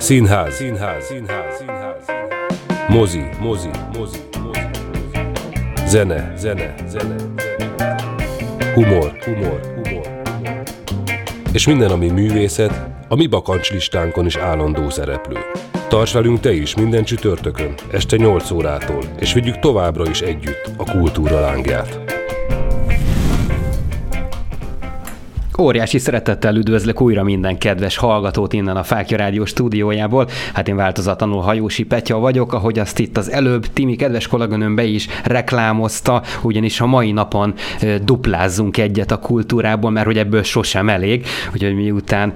Színház. Színház. Színház. Színház. Mozi. Mozi. Mozi. Mozi. Zene. Zene. Zene. Humor. Humor. Humor. És minden, ami művészet, a mi bakancslistánkon is állandó szereplő. Tarts velünk te is minden csütörtökön, este 8 órától, és vigyük továbbra is együtt a kultúra lángját. Óriási szeretettel üdvözlök újra minden kedves hallgatót innen a Fákja Rádió stúdiójából. Hát én változatlanul Hajósi Petya vagyok, ahogy azt itt az előbb Timi kedves kollégönöm be is reklámozta, ugyanis a mai napon duplázzunk egyet a kultúrából, mert hogy ebből sosem elég, úgyhogy miután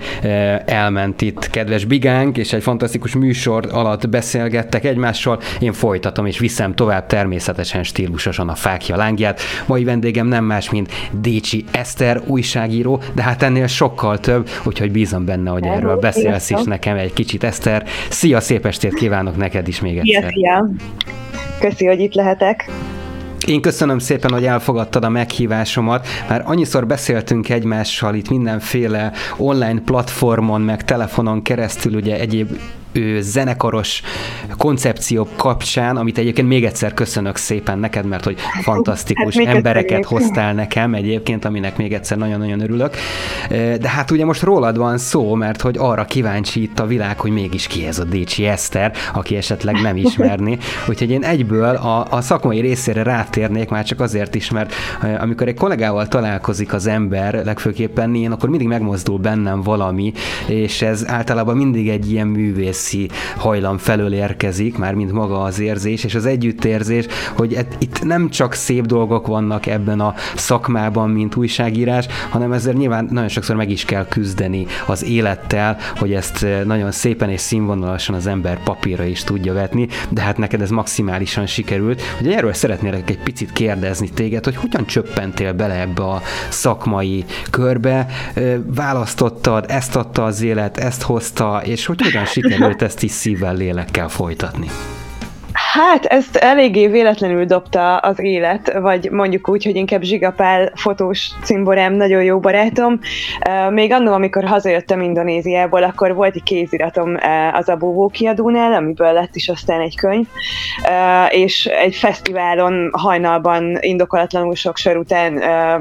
elment itt kedves Bigánk, és egy fantasztikus műsor alatt beszélgettek egymással, én folytatom és viszem tovább természetesen stílusosan a Fákja lángját. Mai vendégem nem más, mint Décsi Eszter, újságíró, de hát ennél sokkal több, úgyhogy bízom benne, hogy erről beszélsz is nekem egy kicsit, Eszter. Szia, szép estét kívánok neked is még egyszer. Szia, szia. Köszi, hogy itt lehetek. Én köszönöm szépen, hogy elfogadtad a meghívásomat, már annyiszor beszéltünk egymással itt mindenféle online platformon, meg telefonon keresztül, ugye egyéb zenekaros koncepció kapcsán, amit egyébként még egyszer köszönök szépen neked, mert hogy fantasztikus hát embereket hoztál nekem egyébként, aminek még egyszer nagyon-nagyon örülök. De hát ugye most rólad van szó, mert hogy arra kíváncsi itt a világ, hogy mégis ki ez a Décsi Eszter, aki esetleg nem ismerni. Úgyhogy én egyből a, a szakmai részére rátérnék, már csak azért is, mert amikor egy kollégával találkozik az ember, legfőképpen én, akkor mindig megmozdul bennem valami, és ez általában mindig egy ilyen művész szexi hajlam felől érkezik, már mint maga az érzés, és az együttérzés, hogy et, itt nem csak szép dolgok vannak ebben a szakmában, mint újságírás, hanem ezzel nyilván nagyon sokszor meg is kell küzdeni az élettel, hogy ezt eh, nagyon szépen és színvonalasan az ember papírra is tudja vetni, de hát neked ez maximálisan sikerült. Ugye erről szeretnélek egy picit kérdezni téged, hogy hogyan csöppentél bele ebbe a szakmai körbe, eh, választottad, ezt adta az élet, ezt hozta, és hogy hogyan sikerült ezt is szívvel, lélekkel folytatni? Hát ezt eléggé véletlenül dobta az élet, vagy mondjuk úgy, hogy inkább Zsigapál fotós cimborám, nagyon jó barátom. Még annól, amikor hazajöttem Indonéziából, akkor volt egy kéziratom az Abóvó kiadónál, amiből lett is aztán egy könyv, és egy fesztiválon hajnalban indokolatlanul sok sor után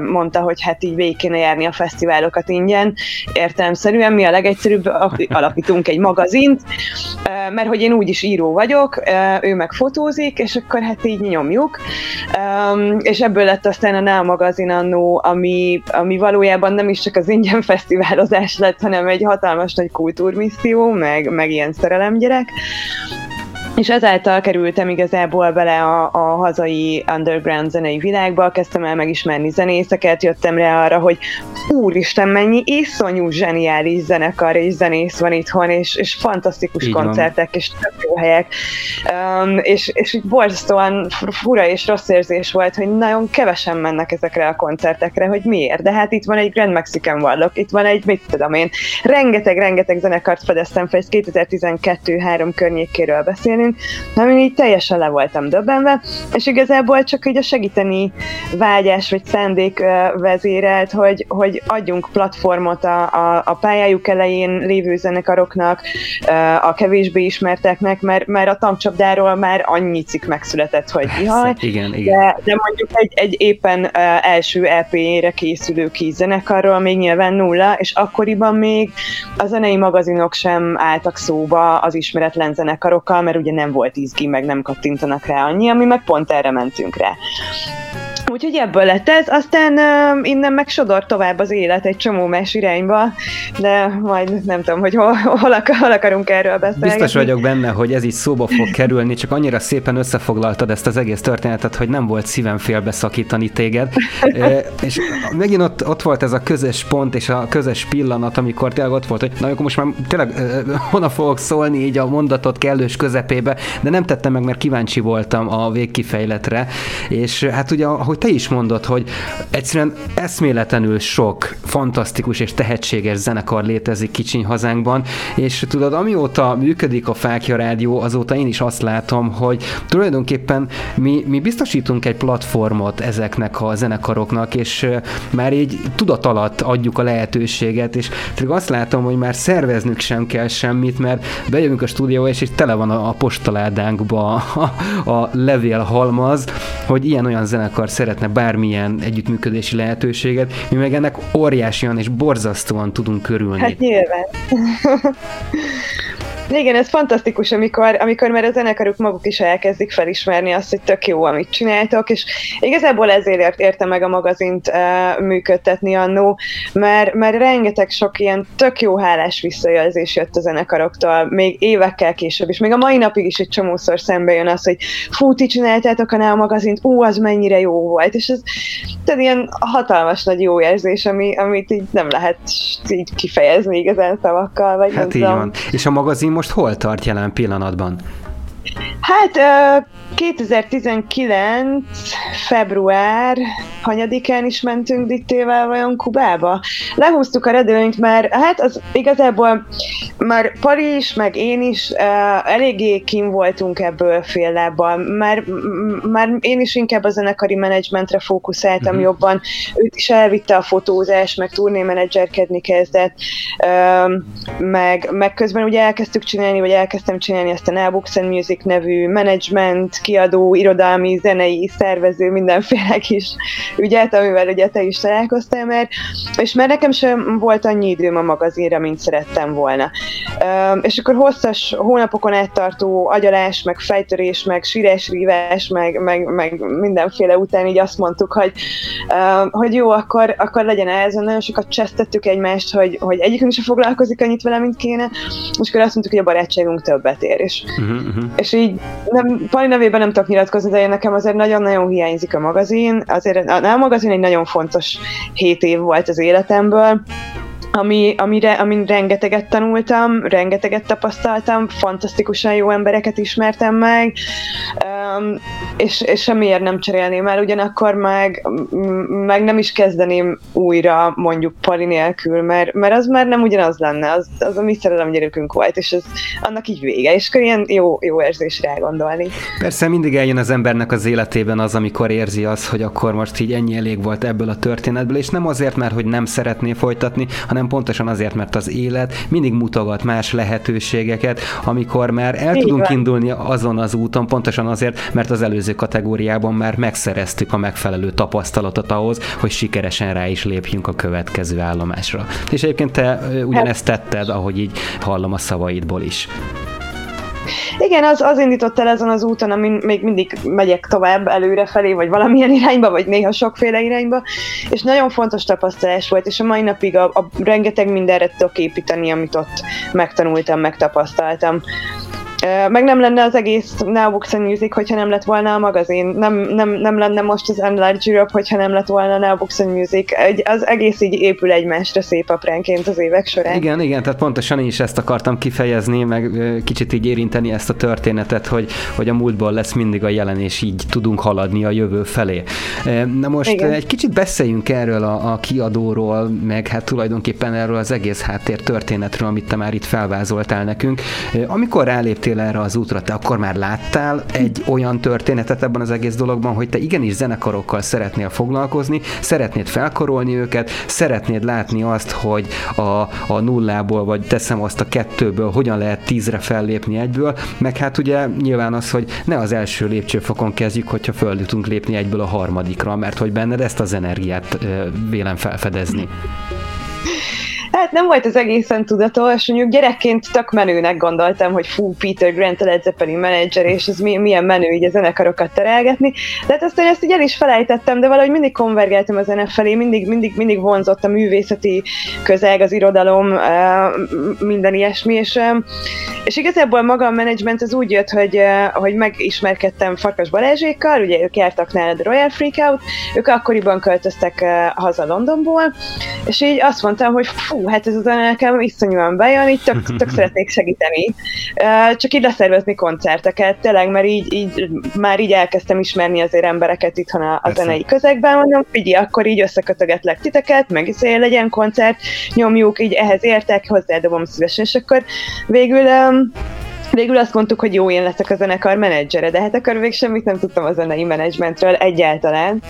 mondta, hogy hát így végig kéne járni a fesztiválokat ingyen, értelemszerűen mi a legegyszerűbb, alapítunk egy magazint, mert hogy én úgyis író vagyok, ő meg fotózik, és akkor hát így nyomjuk. Um, és ebből lett aztán a Now magazin annó, ami, ami valójában nem is csak az ingyen fesztiválozás lett, hanem egy hatalmas nagy kultúrmisszió, meg, meg ilyen szerelemgyerek és ezáltal kerültem igazából bele a, a hazai underground zenei világba, kezdtem el megismerni zenészeket, jöttem rá arra, hogy úristen, mennyi iszonyú zseniális zenekar és zenész van itthon, és, és fantasztikus Így koncertek, van. és tök jó helyek. Um, és, és így borzasztóan fura és rossz érzés volt, hogy nagyon kevesen mennek ezekre a koncertekre, hogy miért. De hát itt van egy Grand Mexican Warlock, itt van egy, mit tudom én, rengeteg-rengeteg zenekart fedeztem fel, 2012-3 környékéről beszélni, beszélünk, amin így teljesen le voltam döbbenve, és igazából csak így a segíteni vágyás vagy szándék vezérelt, hogy, hogy adjunk platformot a, a, a pályájuk elején lévő zenekaroknak, a kevésbé ismerteknek, mert, mert a tamcsapdáról már annyi cikk megszületett, hogy jaj, igen, igen. De, de mondjuk egy, egy éppen első EP-re készülő kis zenekarról még nyilván nulla, és akkoriban még a zenei magazinok sem álltak szóba az ismeretlen zenekarokkal, mert ugye nem volt izgi, meg nem kattintanak rá annyi, ami meg pont erre mentünk rá. Úgyhogy ebből lett ez, aztán uh, innen meg sodor tovább az élet egy csomó más irányba, de majd nem tudom, hogy hol, hol, akar, hol akarunk erről beszélni. Biztos vagyok benne, hogy ez így szóba fog kerülni, csak annyira szépen összefoglaltad ezt az egész történetet, hogy nem volt szívem félbeszakítani téged. e, és megint ott, ott volt ez a közös pont és a közös pillanat, amikor tényleg ott volt, hogy na akkor most már tényleg e, honnan fogok szólni így a mondatot kellős közepébe, de nem tettem meg, mert kíváncsi voltam a végkifejletre, és hát ugye, ahogy te is mondod, hogy egyszerűen eszméletlenül sok fantasztikus és tehetséges zenekar létezik kicsiny hazánkban, és tudod, amióta működik a Fákja Rádió, azóta én is azt látom, hogy tulajdonképpen mi, mi biztosítunk egy platformot ezeknek a zenekaroknak, és már így tudat alatt adjuk a lehetőséget, és azt látom, hogy már szerveznünk sem kell semmit, mert bejövünk a stúdióba, és itt tele van a, a postaládánkba a, a levélhalmaz, hogy ilyen-olyan zenekar szeretne bármilyen együttműködési lehetőséget, mi meg ennek óriásian és borzasztóan tudunk körülni. Hát nyilván. Igen, ez fantasztikus, amikor, amikor már a zenekaruk maguk is elkezdik felismerni azt, hogy tök jó, amit csináltok, és igazából ezért érte meg a magazint uh, működtetni annó, mert, mert rengeteg sok ilyen tök jó hálás visszajelzés jött a zenekaroktól, még évekkel később, és még a mai napig is egy csomószor szembe jön az, hogy fú, ti csináltátok a Neo magazint, ú, az mennyire jó volt, és ez tehát ilyen hatalmas nagy jó érzés, ami, amit így nem lehet így kifejezni igazán szavakkal, vagy hát így tudom. van. És a magazin most hol tart jelen pillanatban? Hát 2019. február hanyadikán is mentünk Dittével vajon Kubába. Lehúztuk a redőnyt, mert hát az igazából már Pari is, meg én is uh, eléggé kim voltunk ebből fél lábbal. Már, már én is inkább a zenekari menedzsmentre fókuszáltam uh-huh. jobban. Őt is elvitte a fotózás, meg turnémenedzserkedni kezdett, uh, meg, meg közben ugye elkezdtük csinálni, vagy elkezdtem csinálni ezt a and Music nevű menedzsment, kiadó, irodalmi, zenei, szervező, mindenféle kis ügyet, amivel ugye te is találkoztál már, és mert nekem sem volt annyi időm a magazinra, mint szerettem volna. És akkor hosszas hónapokon át tartó agyalás, meg fejtörés, meg sírás, rívás, meg, meg, meg mindenféle után így azt mondtuk, hogy, hogy jó, akkor, akkor legyen ez, nagyon sokat csesztettük egymást, hogy, hogy egyikünk sem foglalkozik annyit vele, mint kéne, és akkor azt mondtuk, hogy a barátságunk többet ér. És, uh-huh, uh-huh. és így nem, Pali nevében nem tudok nyilatkozni, de én nekem azért nagyon-nagyon hiányzik a magazin. Azért a, a magazin egy nagyon fontos hét év volt az életemből, ami, amire, amin rengeteget tanultam, rengeteget tapasztaltam, fantasztikusan jó embereket ismertem meg, um, és, és semmiért nem cserélném el, ugyanakkor meg, meg nem is kezdeném újra mondjuk pari nélkül, mert, mert az már nem ugyanaz lenne, az, az a mi szerelem gyerekünk volt, és ez annak így vége, és akkor ilyen jó, jó érzés rá gondolni. Persze mindig eljön az embernek az életében az, amikor érzi az, hogy akkor most így ennyi elég volt ebből a történetből, és nem azért, mert hogy nem szeretné folytatni, hanem hanem pontosan azért, mert az élet mindig mutogat más lehetőségeket, amikor már el Így tudunk van. indulni azon az úton, pontosan azért, mert az előző kategóriában már megszereztük a megfelelő tapasztalatot ahhoz, hogy sikeresen rá is lépjünk a következő állomásra. És egyébként te ugyanezt tetted, ahogy így hallom a szavaidból is. Igen, az, az indított el ezen az úton, amin még mindig megyek tovább előre felé, vagy valamilyen irányba, vagy néha sokféle irányba, és nagyon fontos tapasztalás volt, és a mai napig a, a rengeteg mindenre tudok építeni, amit ott megtanultam, megtapasztaltam. Meg nem lenne az egész Now Books and Music, hogyha nem lett volna a magazin. Nem, nem, nem lenne most az Enlarge Europe, hogyha nem lett volna a Now Books and Music. Egy, az egész így épül egymásra szép apránként az évek során. Igen, igen, tehát pontosan én is ezt akartam kifejezni, meg kicsit így érinteni ezt a történetet, hogy, hogy a múltból lesz mindig a jelen, és így tudunk haladni a jövő felé. Na most igen. egy kicsit beszéljünk erről a, a kiadóról, meg hát tulajdonképpen erről az egész háttér történetről, amit te már itt felvázoltál nekünk. Amikor ráléptél léptél erre az útra, te akkor már láttál egy olyan történetet ebben az egész dologban, hogy te igenis zenekarokkal szeretnél foglalkozni, szeretnéd felkarolni őket, szeretnéd látni azt, hogy a, a nullából, vagy teszem azt a kettőből, hogyan lehet tízre fellépni egyből, meg hát ugye nyilván az, hogy ne az első lépcsőfokon kezdjük, hogyha föl tudunk lépni egyből a harmadikra, mert hogy benned ezt az energiát vélem felfedezni. Hát nem volt az egészen tudatos, mondjuk gyerekként tök menőnek gondoltam, hogy fú, Peter Grant a Led Zeppelin menedzser, és ez milyen menő így a zenekarokat terelgetni. De hát aztán ezt így el is felejtettem, de valahogy mindig konvergáltam a zene felé, mindig, mindig, mindig vonzott a művészeti közeg, az irodalom, minden ilyesmi, és, és igazából maga a menedzsment az úgy jött, hogy, hogy megismerkedtem Farkas Balázsékkal, ugye ők jártak nálad Royal Freakout, ők akkoriban költöztek haza Londonból, és így azt mondtam, hogy fú, hát ez az nekem iszonyúan bejön, így tök, tök szeretnék segíteni. Csak így leszervezni koncerteket, tényleg, mert így, így már így elkezdtem ismerni azért embereket itthon a, a zenei közegben, mondom, figyelj, akkor így összekötögetlek titeket, meg is legyen koncert, nyomjuk, így ehhez értek, hozzádobom szívesen, és akkor végül Végül azt mondtuk, hogy jó, én leszek a zenekar menedzsere, de hát akkor még semmit nem tudtam a zenei menedzsmentről egyáltalán.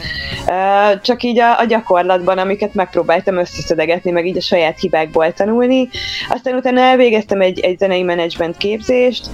Csak így a, a gyakorlatban, amiket megpróbáltam összeszedegetni, meg így a saját hibákból tanulni. Aztán utána elvégeztem egy, egy zenei menedzsment képzést,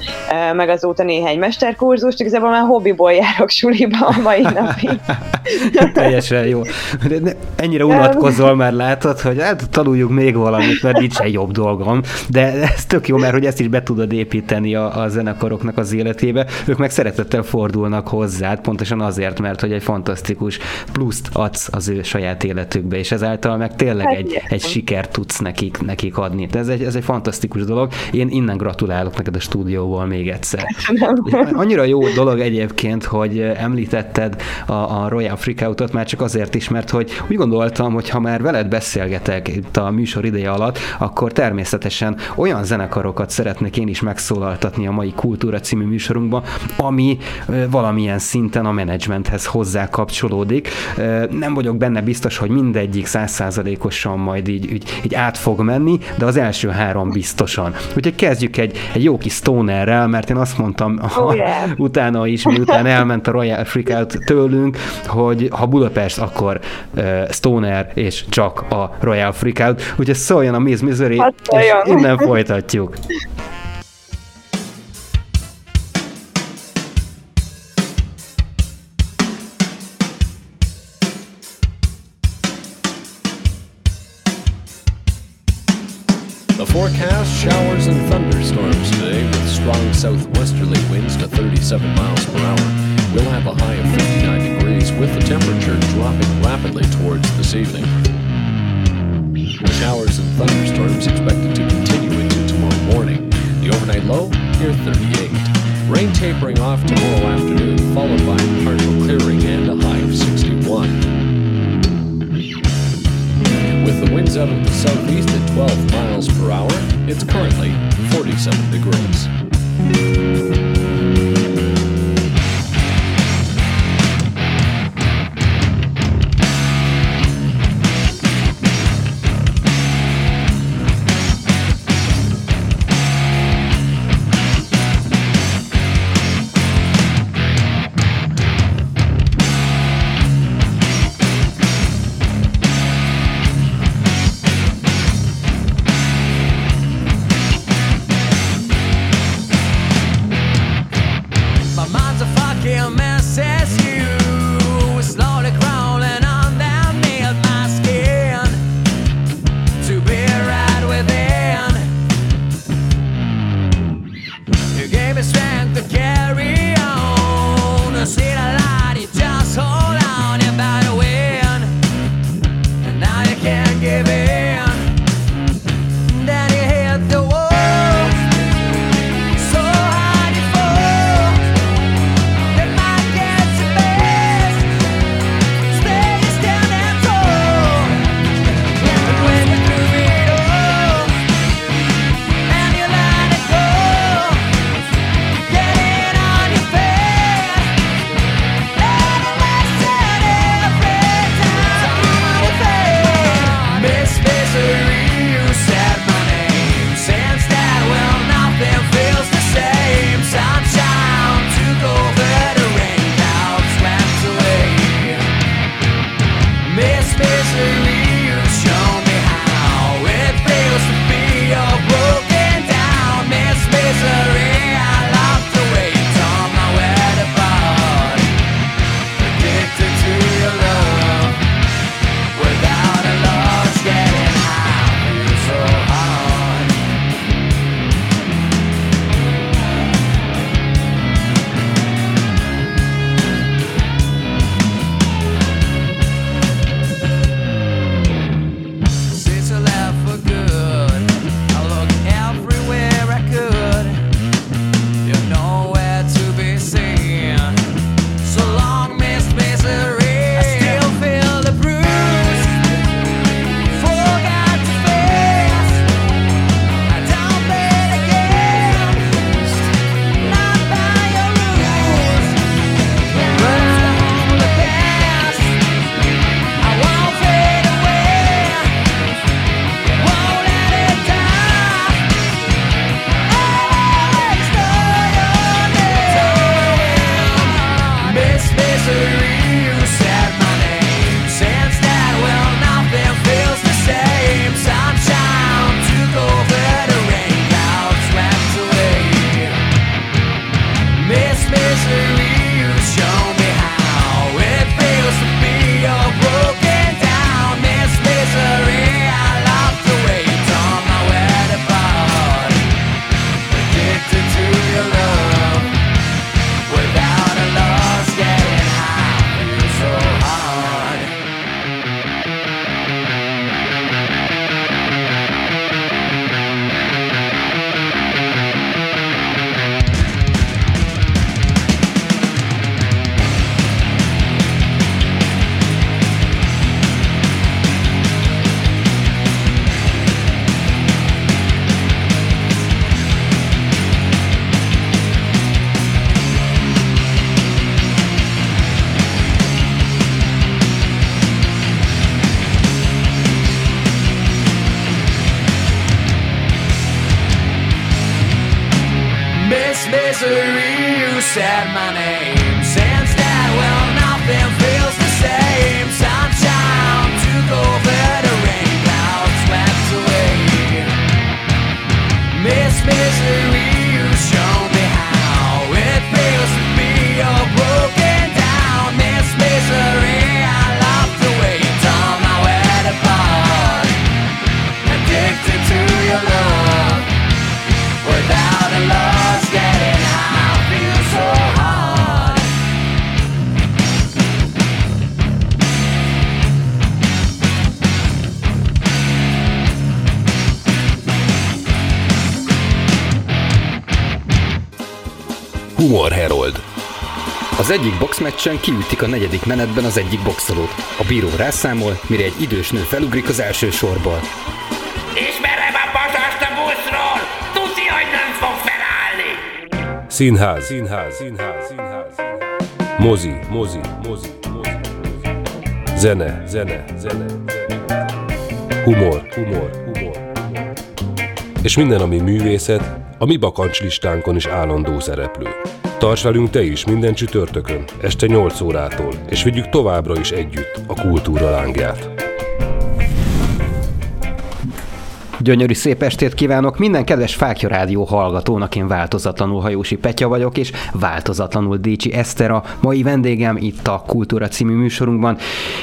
meg azóta néhány mesterkurzust, igazából már hobbiból járok suliba a mai napig. Teljesen jó. De ennyire unatkozol már látod, hogy hát tanuljuk még valamit, mert nincs egy jobb dolgom, de ez tök jó, mert hogy ezt is be tudod építeni a, a zenekaroknak az életébe, ők meg szeretettel fordulnak hozzád, pontosan azért, mert hogy egy fantasztikus pluszt adsz az ő saját életükbe, és ezáltal meg tényleg hát egy, egy sikert tudsz nekik, nekik adni. De ez egy, ez egy fantasztikus dolog. Én innen gratulálok neked a stúdióból még egyszer. Annyira jó dolog egyébként, hogy említetted a, a Royal Freakoutot már csak azért is, mert hogy úgy gondoltam, hogy ha már veled beszélgetek itt a műsor ideje alatt, akkor természetesen olyan zenekarokat szeretnék én is megszólaltatni, bemutatni a mai Kultúra című műsorunkba, ami valamilyen szinten a menedzsmenthez hozzá kapcsolódik. Nem vagyok benne biztos, hogy mindegyik százszázalékosan majd így, így, így át fog menni, de az első három biztosan. Úgyhogy kezdjük egy, egy jó kis stonerrel, mert én azt mondtam oh, yeah. utána is, miután elment a Royal Freakout tőlünk, hogy ha Budapest, akkor uh, stoner és csak a Royal Freakout. Úgyhogy szóljon a Miss Misery, hát és innen folytatjuk. southwesterly winds to 37 miles per hour. We'll have a high of 59 degrees with the temperature dropping rapidly towards this evening. Showers and thunderstorms expected to continue into tomorrow morning. The overnight low near 38. Rain tapering off tomorrow afternoon, followed by partial clearing and a high of 61 with the winds out of the southeast at 12 miles per hour. It's currently 47 degrees. Humor Az egyik boxmeccsen kiütik a negyedik menetben az egyik boxolót. A bíró rászámol, mire egy idős nő felugrik az első sorból. Ismerem a pasast a buszról! Tudja, hogy nem fog felállni! Színház, színház, színház, színház. Mozi, mozi, mozi, mozi. Zene, zene, zene, zene. Humor, humor, humor, humor. És minden, ami művészet, a mi bakancslistánkon is állandó szereplő. Tarts velünk te is minden csütörtökön, este 8 órától, és vigyük továbbra is együtt a kultúra lángját. Gyönyörű szép estét kívánok minden kedves Fákja Rádió hallgatónak, én változatlanul Hajósi Petya vagyok, és változatlanul Décsi Eszter a mai vendégem itt a Kultúra című műsorunkban.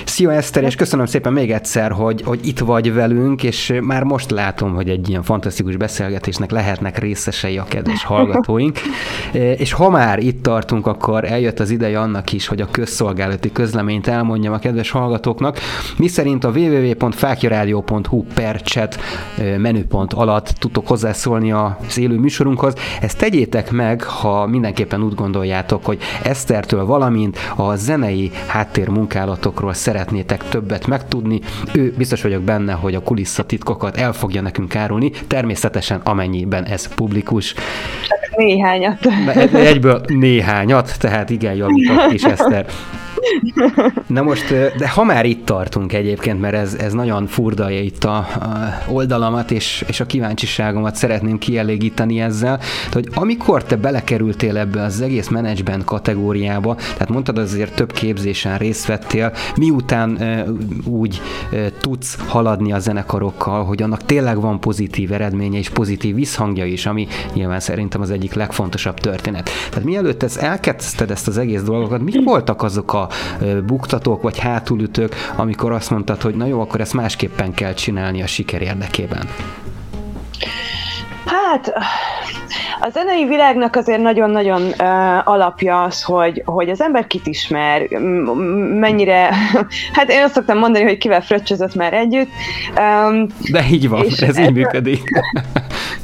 Szia Eszter, és köszönöm szépen még egyszer, hogy, hogy itt vagy velünk, és már most látom, hogy egy ilyen fantasztikus beszélgetésnek lehetnek részesei a kedves hallgatóink. és ha már itt tartunk, akkor eljött az ideje annak is, hogy a közszolgálati közleményt elmondjam a kedves hallgatóknak, mi szerint a www.fákjaradio.hu per chat menüpont alatt tudtok hozzászólni az élő műsorunkhoz. Ezt tegyétek meg, ha mindenképpen úgy gondoljátok, hogy Esztertől valamint a zenei háttérmunkálatokról szeretnétek többet megtudni. Ő biztos vagyok benne, hogy a kulisszatitkokat el fogja nekünk árulni, természetesen amennyiben ez publikus. Csak néhányat. Egyből néhányat, tehát igen, javított is Eszter. Na most, de ha már itt tartunk egyébként, mert ez, ez nagyon furdalja itt a, a oldalamat, és, és a kíváncsiságomat szeretném kielégíteni ezzel, hogy amikor te belekerültél ebbe az egész menedzsment kategóriába, tehát mondtad azért több képzésen részt vettél, miután úgy tudsz haladni a zenekarokkal, hogy annak tényleg van pozitív eredménye és pozitív visszhangja is, ami nyilván szerintem az egyik legfontosabb történet. Tehát mielőtt ezt elkezdted ezt az egész dolgokat, mik voltak azok a buktatók vagy hátulütők, amikor azt mondtad, hogy na jó, akkor ezt másképpen kell csinálni a siker érdekében? Hát, a zenei világnak azért nagyon-nagyon uh, alapja az, hogy, hogy az ember kit ismer, mennyire, hát én azt szoktam mondani, hogy kivel fröccsözött már együtt. Um, De így van, ez, ez így működik.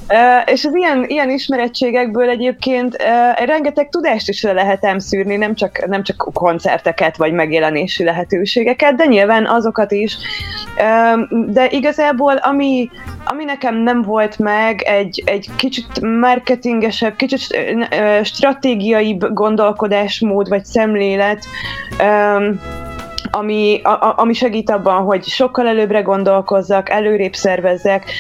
Uh, és az ilyen, ilyen ismerettségekből egyébként uh, rengeteg tudást is le lehet szűrni, nem csak, nem csak koncerteket vagy megjelenési lehetőségeket, de nyilván azokat is. Uh, de igazából ami, ami nekem nem volt meg, egy, egy kicsit marketingesebb, kicsit stratégiai gondolkodásmód vagy szemlélet, ami, a, ami segít abban, hogy sokkal előbbre gondolkozzak, előrébb szervezzek,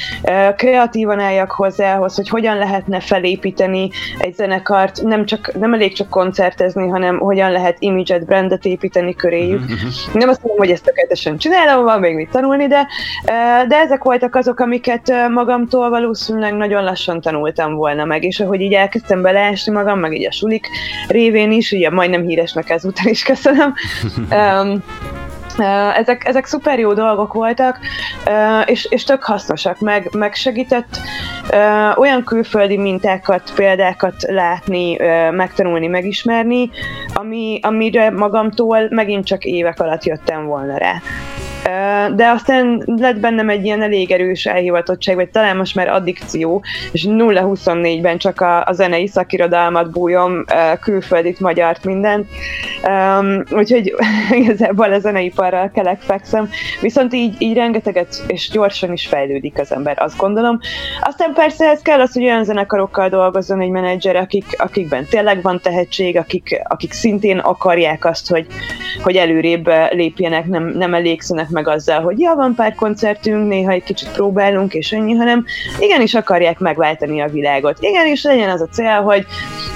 kreatívan álljak hozzához, hogy hogyan lehetne felépíteni egy zenekart, nem, csak, nem elég csak koncertezni, hanem hogyan lehet image-et, brandet építeni köréjük. Mhm, mhm. nem azt mondom, hogy ezt tökéletesen csinálom, van még mit tanulni, de, de ezek voltak azok, amiket magamtól valószínűleg nagyon lassan tanultam volna meg, és ahogy így elkezdtem beleesni magam, meg így a sulik révén is, ugye majdnem híresnek ezúttal is köszönöm, um, ezek, ezek szuper jó dolgok voltak, és, és tök hasznosak, meg, meg segített olyan külföldi mintákat, példákat látni, megtanulni, megismerni, ami, amire magamtól megint csak évek alatt jöttem volna rá de aztán lett bennem egy ilyen elég erős elhivatottság, vagy talán most már addikció, és 0-24-ben csak a, a zenei szakirodalmat bújom, külföldit, magyart, mindent. Úgyhogy igazából a zeneiparral kelek fekszem, viszont így, így rengeteget és gyorsan is fejlődik az ember, azt gondolom. Aztán persze ez kell az, hogy olyan zenekarokkal dolgozzon egy menedzser, akik, akikben tényleg van tehetség, akik, akik szintén akarják azt, hogy, hogy előrébb lépjenek, nem, nem elégszenek meg azzal, hogy ja, van pár koncertünk, néha egy kicsit próbálunk, és ennyi, hanem igenis akarják megváltani a világot. Igenis legyen az a cél, hogy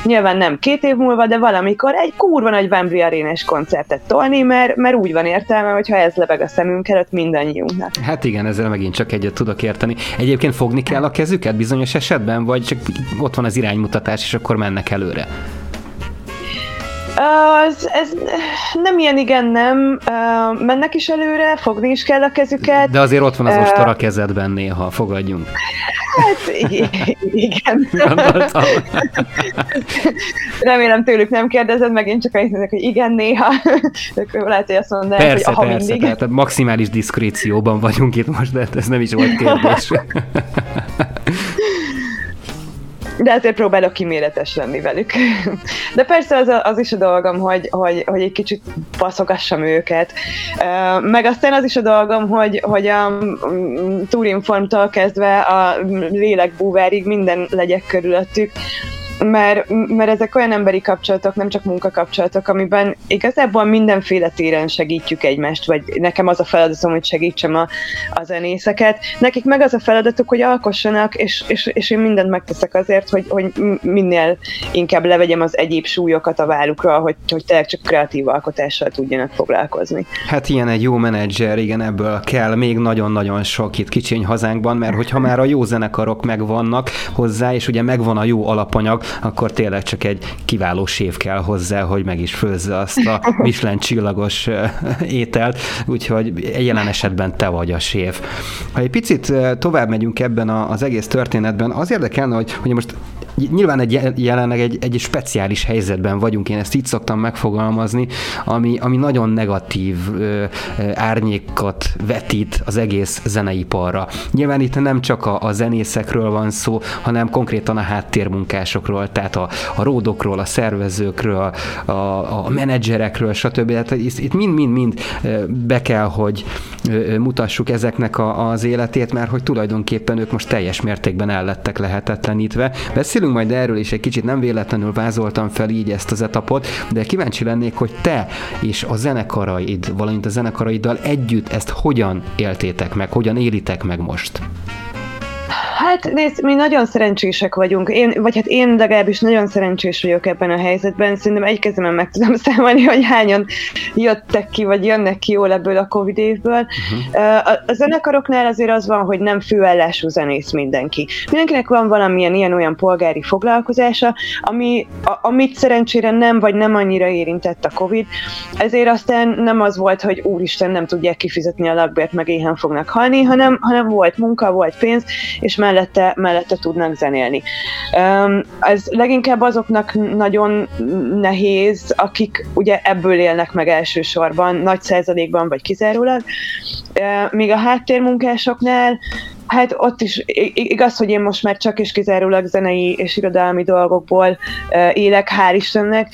nyilván nem két év múlva, de valamikor egy kurva nagy Wembley arénás koncertet tolni, mert, mert úgy van értelme, hogyha ez lebeg a szemünk előtt mindannyiunknak. Hát igen, ezzel megint csak egyet tudok érteni. Egyébként fogni kell a kezüket bizonyos esetben, vagy csak ott van az iránymutatás, és akkor mennek előre? Az, ez nem ilyen igen, nem. Mennek is előre, fogni is kell a kezüket. De azért ott van az ostor a kezedben néha, fogadjunk. Hát igen. Remélem tőlük nem kérdezed, megint csak azt hogy igen, néha. Lehet, hogy azt mondják, persze, hogy aha, persze, mindig. Tehát maximális diszkrécióban vagyunk itt most, de ez nem is volt kérdés. de azért próbálok kiméletes lenni velük. De persze az, az is a dolgom, hogy, hogy, hogy egy kicsit baszogassam őket. Meg aztán az is a dolgom, hogy, hogy a mm, túrinformtól kezdve a lélekbúvárig minden legyek körülöttük, mert, mert ezek olyan emberi kapcsolatok, nem csak munkakapcsolatok, amiben igazából mindenféle téren segítjük egymást, vagy nekem az a feladatom, hogy segítsem a, a zenészeket. Nekik meg az a feladatuk, hogy alkossanak, és, és, és én mindent megteszek azért, hogy, hogy minél inkább levegyem az egyéb súlyokat a vállukra, hogy, hogy tényleg csak kreatív alkotással tudjanak foglalkozni. Hát ilyen egy jó menedzser, igen, ebből kell még nagyon-nagyon sok itt kicsiny hazánkban, mert hogyha már a jó zenekarok megvannak hozzá, és ugye megvan a jó alapanyag, akkor tényleg csak egy kiváló sév kell hozzá, hogy meg is főzze azt a Michelin csillagos ételt, úgyhogy jelen esetben te vagy a sév. Ha egy picit tovább megyünk ebben az egész történetben, az érdekelne, hogy, hogy most nyilván egy, jelenleg egy, egy speciális helyzetben vagyunk, én ezt így szoktam megfogalmazni, ami, ami nagyon negatív ö, árnyékat vetít az egész zeneiparra. Nyilván itt nem csak a, a zenészekről van szó, hanem konkrétan a háttérmunkásokról, tehát a, a ródokról, a szervezőkről, a, a menedzserekről, stb. Tehát itt mind-mind-mind be kell, hogy mutassuk ezeknek a, az életét, mert hogy tulajdonképpen ők most teljes mértékben ellettek lehetetlenítve. Beszélünk Beszélünk majd erről is egy kicsit, nem véletlenül vázoltam fel így ezt az etapot, de kíváncsi lennék, hogy te és a zenekaraid, valamint a zenekaraiddal együtt ezt hogyan éltétek meg, hogyan élitek meg most? Hát nézd, mi nagyon szerencsések vagyunk. Én, vagy hát én legalábbis nagyon szerencsés vagyok ebben a helyzetben. Szerintem egy kezemen meg tudom számolni, hogy hányan jöttek ki, vagy jönnek ki jól ebből a Covid évből. Uh-huh. A, a zenekaroknál azért az van, hogy nem főállású zenész mindenki. Mindenkinek van valamilyen ilyen-olyan polgári foglalkozása, ami, a, amit szerencsére nem, vagy nem annyira érintett a Covid. Ezért aztán nem az volt, hogy úristen, nem tudják kifizetni a lakbért, meg éhen fognak halni, hanem, hanem volt munka, volt pénz, és mellette, mellette tudnak zenélni. Ez leginkább azoknak nagyon nehéz, akik ugye ebből élnek meg elsősorban, nagy százalékban vagy kizárólag, míg a háttérmunkásoknál Hát ott is igaz, hogy én most már csak és kizárólag zenei és irodalmi dolgokból élek, hál' Istennek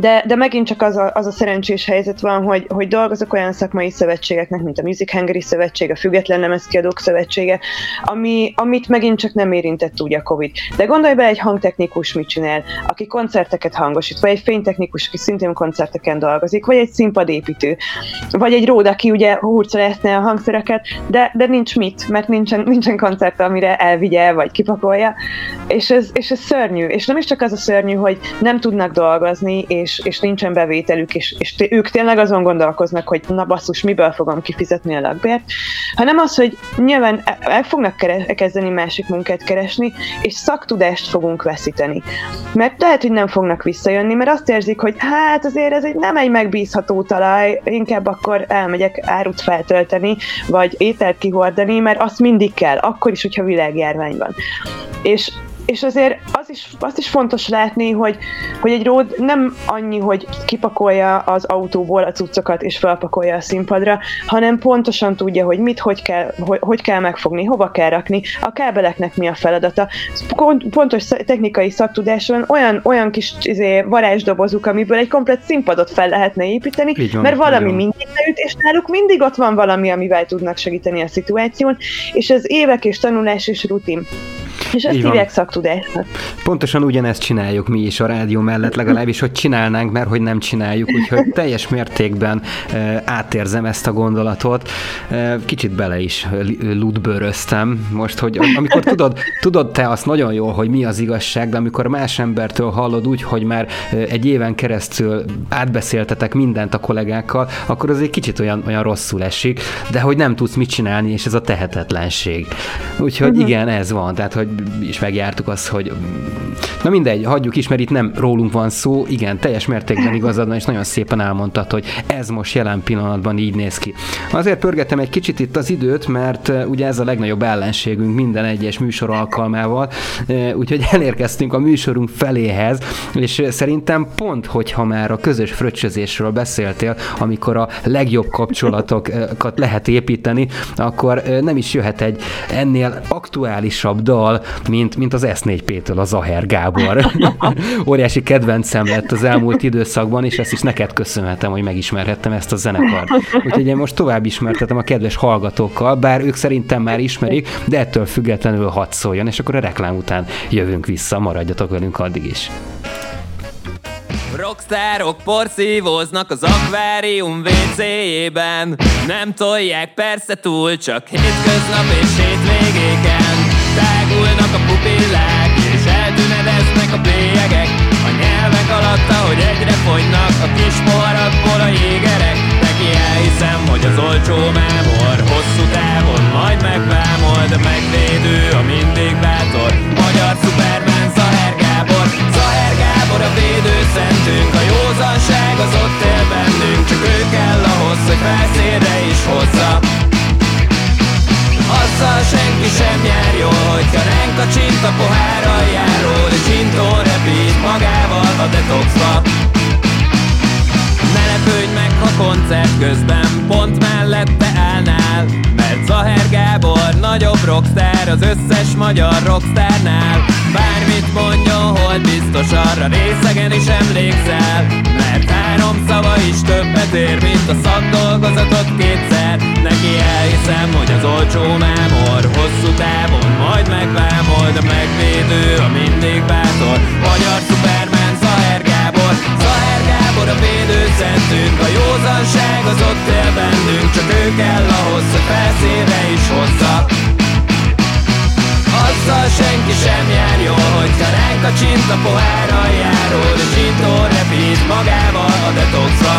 de, de megint csak az a, az a szerencsés helyzet van, hogy, hogy dolgozok olyan szakmai szövetségeknek, mint a Music Hungary Szövetség, a Független Lemezkiadók Szövetsége, ami, amit megint csak nem érintett úgy a Covid. De gondolj be, egy hangtechnikus mit csinál, aki koncerteket hangosít, vagy egy fénytechnikus, aki szintén koncerteken dolgozik, vagy egy színpadépítő, vagy egy ród, aki ugye hurcolászni a hangszereket, de, de nincs mit, mert nincsen, nincsen koncert, amire elvigye, vagy kipakolja, és ez, és ez szörnyű. És nem is csak az a szörnyű, hogy nem tudnak dolgozni, és, és nincsen bevételük, és, és ők tényleg azon gondolkoznak, hogy na basszus, miből fogom kifizetni a lakbért, hanem az, hogy nyilván el fognak kezdeni másik munkát keresni, és szaktudást fogunk veszíteni. Mert lehet, hogy nem fognak visszajönni, mert azt érzik, hogy hát azért ez egy nem egy megbízható talaj, inkább akkor elmegyek árut feltölteni, vagy ételt kihordani, mert azt mindig kell, akkor is, hogyha világjárvány van. És és azért az is, azt is fontos látni, hogy, hogy egy ród nem annyi, hogy kipakolja az autóból a cuccokat és felpakolja a színpadra, hanem pontosan tudja, hogy mit, hogy kell, hogy, hogy kell megfogni, hova kell rakni, a kábeleknek mi a feladata. Pontos technikai szaktudáson olyan, olyan kis izé, varázsdobozuk, amiből egy komplet színpadot fel lehetne építeni, van, mert valami mindig leüt, és náluk mindig ott van valami, amivel tudnak segíteni a szituáción, és ez évek és tanulás és rutin. És ezt hívják szaktudásnak. Pontosan ugyanezt csináljuk mi is a rádió mellett, legalábbis, hogy csinálnánk, mert hogy nem csináljuk, úgyhogy teljes mértékben e, átérzem ezt a gondolatot. E, kicsit bele is ludbőröztem most, hogy amikor tudod, tudod te azt nagyon jól, hogy mi az igazság, de amikor más embertől hallod úgy, hogy már egy éven keresztül átbeszéltetek mindent a kollégákkal, akkor az egy kicsit olyan, olyan rosszul esik, de hogy nem tudsz mit csinálni, és ez a tehetetlenség. Úgyhogy uh-huh. igen, ez van. Tehát, hogy is megjártuk azt, hogy na mindegy, hagyjuk is, mert itt nem rólunk van szó, igen, teljes mértékben igazad van, és nagyon szépen elmondtad, hogy ez most jelen pillanatban így néz ki. Azért pörgetem egy kicsit itt az időt, mert ugye ez a legnagyobb ellenségünk minden egyes műsor alkalmával, úgyhogy elérkeztünk a műsorunk feléhez, és szerintem pont, hogyha már a közös fröccsözésről beszéltél, amikor a legjobb kapcsolatokat lehet építeni, akkor nem is jöhet egy ennél aktuálisabb dal, mint, mint az S4P-től a Zaher Gábor. Óriási kedvencem lett az elmúlt időszakban, és ezt is neked köszönhetem, hogy megismerhettem ezt a zenekart. Úgyhogy én most tovább ismertetem a kedves hallgatókkal, bár ők szerintem már ismerik, de ettől függetlenül hadd szóljon, és akkor a reklám után jövünk vissza, maradjatok velünk addig is. Rockstárok porszívóznak az akvárium WC-jében Nem tolják persze túl, csak hétköznap és hétvégéken nyelvek alatt, ahogy egyre fogynak a kis poharakból a jégerek Neki elhiszem, hogy az olcsó mámor hosszú távon majd megvámol De megvédő a mindig bátor magyar szupermen Zaher Gábor. Zaher Gábor a védőszentünk A józanság az ott él bennünk Csak ő kell ahhoz, hogy felszínre is hozza azzal senki sem jár jól Hogyha ránk a csint a pohár aljáról És csintó repít magával a detoxba Ne lepődj meg, ha koncert közben Pont mellette állnál. Mert Zaher Gábor nagyobb rockstar Az összes magyar rockstárnál Bármit mondjon, hogy biztos arra részegen is emlékszel. Mert három szava is többet ér, mint a szakdolgozatot kétszer. Neki elhiszem, hogy az olcsó mámor Hosszú távon majd megvámol, de megvédő a mindig bátor Magyar Zaher Zaher Gábor a védőszentünk A józanság az ott él bennünk Csak ő kell ahhoz, hogy felszínre is hozza. Azzal senki sem jár jól Hogyha ránk a csint a pohár aljáról És repít magával a detoxra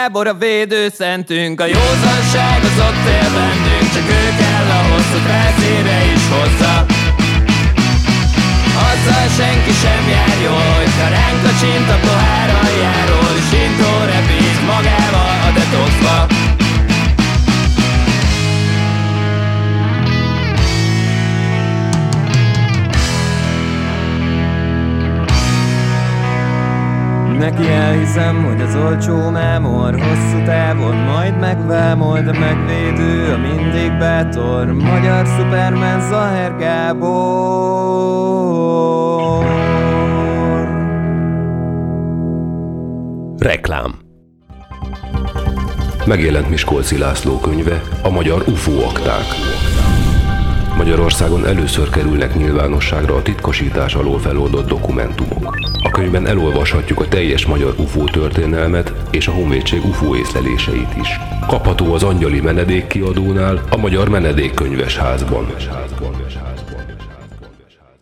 Gábor a védőszentünk A józanság az ott él bennünk Csak ő kell ahhoz, hogy felszére is hozza. Azzal senki sem jár jól Hogyha ránk a csint a pohár aljáról És repít magával Neki elhiszem, hogy az olcsó mámor Hosszú távon majd megvámol De megvédő a mindig bátor Magyar Superman Zaher Gábor Reklám Megjelent Miskolci László könyve, a magyar UFO akták. Magyarországon először kerülnek nyilvánosságra a titkosítás alól feloldott dokumentumok. A könyvben elolvashatjuk a teljes magyar UFO történelmet és a Honvédség UFO észleléseit is. Kapható az Angyali Menedék kiadónál, a Magyar Menedékkönyves házban.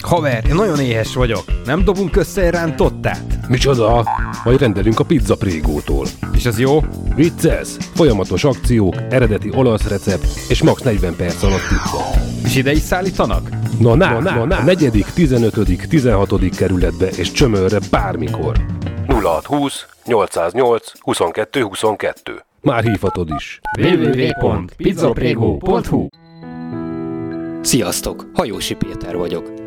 Haver, én nagyon éhes vagyok. Nem dobunk össze egy rántottát? Micsoda? Majd rendelünk a pizza prégótól. És az jó? Vicces! Folyamatos akciók, eredeti olasz recept és max 40 perc alatt pizza. És ide is szállítanak? Na, na, na, na, na. negyedik, 15., 16. kerületbe és csömörre bármikor. 0620 808 22 22. Már hívhatod is. www.pizzaprego.hu Sziasztok! Hajósi Péter vagyok.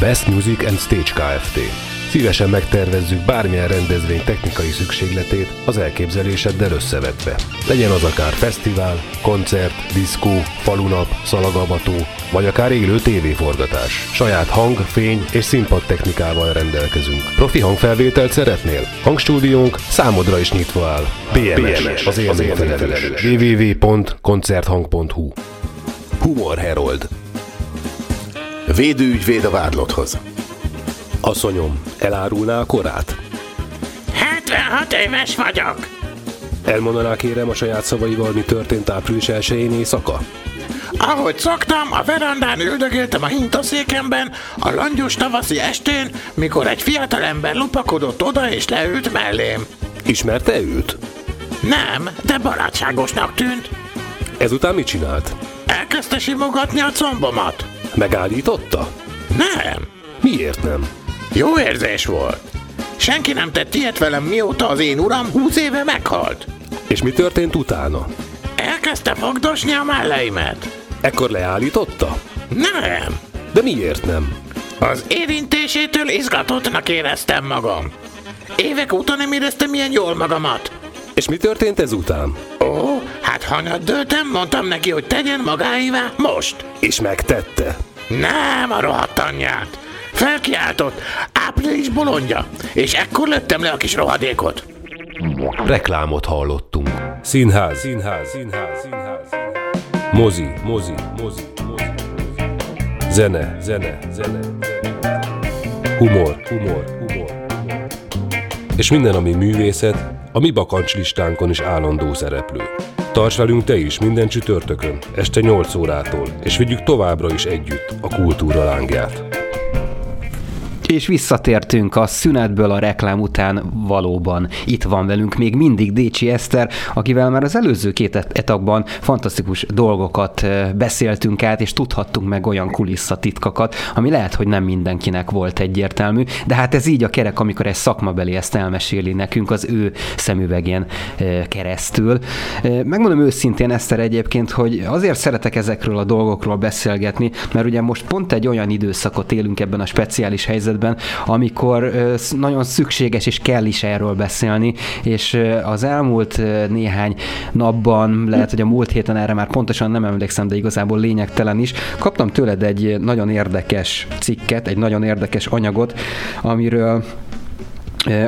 Best Music and Stage Kft. Szívesen megtervezzük bármilyen rendezvény technikai szükségletét az elképzeléseddel összevetve. Legyen az akár fesztivál, koncert, diszkó, falunap, szalagavató, vagy akár élő tévéforgatás. Saját hang, fény és színpad technikával rendelkezünk. Profi hangfelvételt szeretnél? Hangstúdiónk számodra is nyitva áll. BMS, BMS az élményfelelős. www.koncerthang.hu Humor Herold Védőügyvéd a vádlotthoz. Asszonyom, elárulná a korát? 76 éves vagyok. Elmondaná kérem a saját szavaival, mi történt április 1 éjszaka? Ahogy szoktam, a verandán üldögéltem a hintaszékemben, a langyos tavaszi estén, mikor egy fiatalember lopakodott oda és leült mellém. Ismerte őt? Nem, de barátságosnak tűnt. Ezután mit csinált? Elkezdte simogatni a combomat. Megállította? Nem, Miért nem? jó érzés volt. Senki nem tett ilyet velem, mióta az én uram 20 éve meghalt. És mi történt utána? Elkezdte fogdosni a melleimet. Ekkor leállította? Nem, De miért nem? az érintésétől izgatottnak éreztem magam. Évek óta nem éreztem ilyen jól magamat. És mi történt ezután? Ó, hát hanyat döltem, mondtam neki, hogy tegyen magáévá most. És megtette. Nem a rohadt anyját. Felkiáltott, április bolondja, és ekkor lőttem le a kis rohadékot. Reklámot hallottunk. Színház, színház, színház, színház. Mozi, mozi, mozi, mozi. Zene, zene, zene. Humor, humor, humor, humor. És minden, ami művészet, a mi bakancslistánkon is állandó szereplő. Tarts velünk te is minden csütörtökön, este 8 órától, és vigyük továbbra is együtt a kultúra lángját. És visszatértünk a szünetből a reklám után valóban. Itt van velünk még mindig Décsi Eszter, akivel már az előző két et- etapban fantasztikus dolgokat beszéltünk át, és tudhattunk meg olyan kulisszatitkakat, ami lehet, hogy nem mindenkinek volt egyértelmű, de hát ez így a kerek, amikor egy szakmabeli ezt elmeséli nekünk az ő szemüvegén keresztül. Megmondom őszintén, Eszter egyébként, hogy azért szeretek ezekről a dolgokról beszélgetni, mert ugye most pont egy olyan időszakot élünk ebben a speciális helyzetben, amikor ö, sz- nagyon szükséges és kell is erről beszélni, és az elmúlt néhány napban, lehet, hogy a múlt héten erre már pontosan nem emlékszem, de igazából lényegtelen is, kaptam tőled egy nagyon érdekes cikket, egy nagyon érdekes anyagot, amiről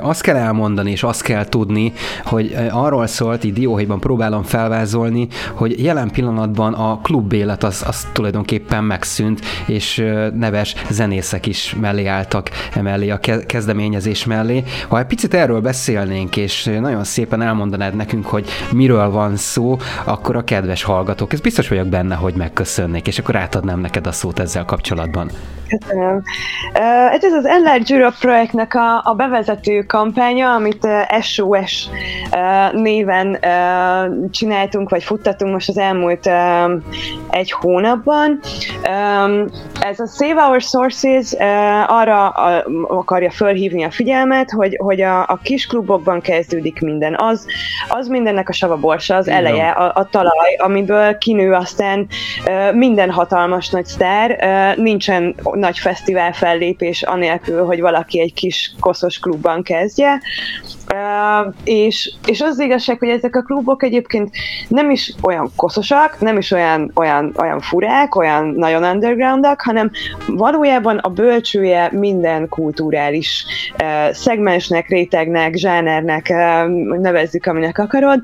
azt kell elmondani, és azt kell tudni, hogy arról szólt, így dióhéjban próbálom felvázolni, hogy jelen pillanatban a klub élet az, az tulajdonképpen megszűnt, és neves zenészek is mellé álltak emellé a kezdeményezés mellé. Ha egy picit erről beszélnénk, és nagyon szépen elmondanád nekünk, hogy miről van szó, akkor a kedves hallgatók, ez biztos vagyok benne, hogy megköszönnék, és akkor átadnám neked a szót ezzel kapcsolatban. Köszönöm. Ez az Enlarge Europe projektnek a, a bevezető kampánya, amit SOS néven csináltunk, vagy futtatunk most az elmúlt egy hónapban. Ez a Save Our Sources arra akarja fölhívni a figyelmet, hogy, hogy a, a kis klubokban kezdődik minden. Az, az mindennek a savaborsa, az eleje, a, a talaj, amiből kinő aztán minden hatalmas nagy sztár. Nincsen nagy fesztivál fellépés anélkül, hogy valaki egy kis koszos klubban kezdje. És, és az, az igazság, hogy ezek a klubok egyébként nem is olyan koszosak, nem is olyan, olyan, olyan furák, olyan nagyon undergroundak, hanem valójában a bölcsője minden kulturális uh, szegmensnek, rétegnek, zsánernek, nevezzük, aminek akarod.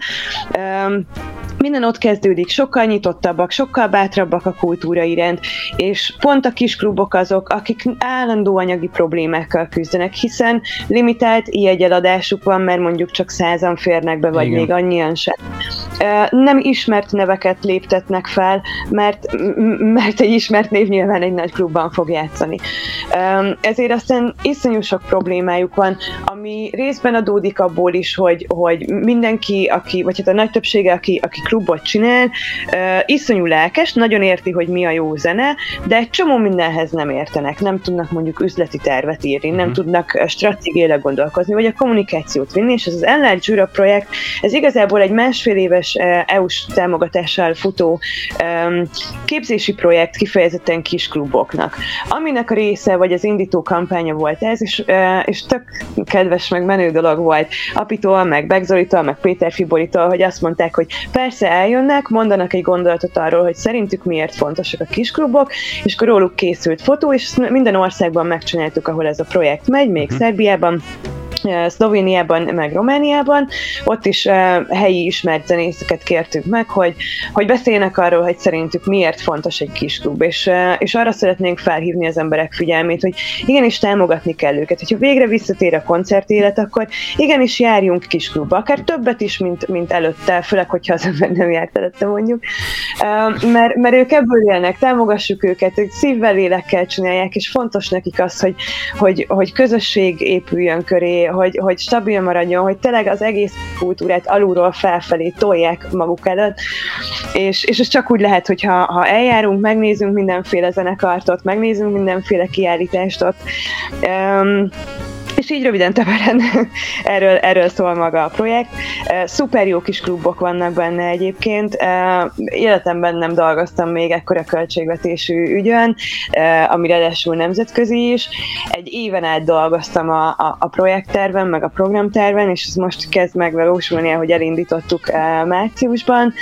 Minden ott kezdődik, sokkal nyitottabbak, sokkal bátrabbak a kultúra iránt, és pont a kis klubok azok, akik állandó anyagi problémákkal küzdenek, hiszen limitált jegyeladásuk van, mert mondjuk csak százan férnek be, vagy Igen. még annyian sem. Nem ismert neveket léptetnek fel, mert, mert egy ismert név nyilván egy nagy klubban fog játszani. Ezért aztán iszonyú sok problémájuk van, ami részben adódik abból is, hogy, hogy mindenki, aki, vagy hát a nagy többsége, aki, aki klubot csinál, iszonyú lelkes, nagyon érti, hogy mi a jó zene, de egy csomó mindenhez nem értenek, nem tudnak mondjuk üzleti tervet írni, nem uh-huh. tudnak stratégiailag gondolkozni, vagy a kommunikációt vinni, és ez az Enlarge Europe projekt, ez igazából egy másfél éves EU-s támogatással futó képzési projekt kifejezetten kis kluboknak, aminek a része, vagy az indító kampánya volt ez, és, és tök kedves, meg menő dolog volt Apitól, meg Begzolitól, meg Péter Fibolitól, hogy azt mondták, hogy persze eljönnek, mondanak egy gondolatot arról, hogy szerintük miért fontosak a kisklubok, és akkor róluk készült fotó, és minden országban megcsináltuk, ahol ez a projekt megy, még uh-huh. Szerbiában, Szlovéniában, meg Romániában. Ott is helyi ismert zenészeket kértük meg, hogy, hogy beszéljenek arról, hogy szerintük miért fontos egy kis klub, és, és arra szeretnénk felhívni az emberek figyelmét, hogy igenis támogatni kell őket. Hogyha végre visszatér a koncertélet, akkor igenis járjunk kis klubba, akár többet is, mint, mint előtte, főleg, hogyha az ember nem járt előtte mondjuk. Mert, mert ők ebből élnek, támogassuk őket, ők szívvel, lélekkel csinálják, és fontos nekik az, hogy, hogy, hogy közösség épüljön köré, hogy, hogy stabil maradjon, hogy tényleg az egész kultúrát alulról felfelé tolják maguk előtt, és, és ez csak úgy lehet, hogy ha, ha eljárunk, megnézünk mindenféle zenekartot, megnézünk mindenféle kiállítást ott, um, és így röviden teveren erről, erről szól maga a projekt. Szuper jó kis klubok vannak benne egyébként. Életemben nem dolgoztam még ekkora költségvetésű ügyön, ami ráadásul nemzetközi is. Egy éven át dolgoztam a, a, a projektterven, meg a programterven, és ez most kezd megvalósulni, hogy elindítottuk márciusban.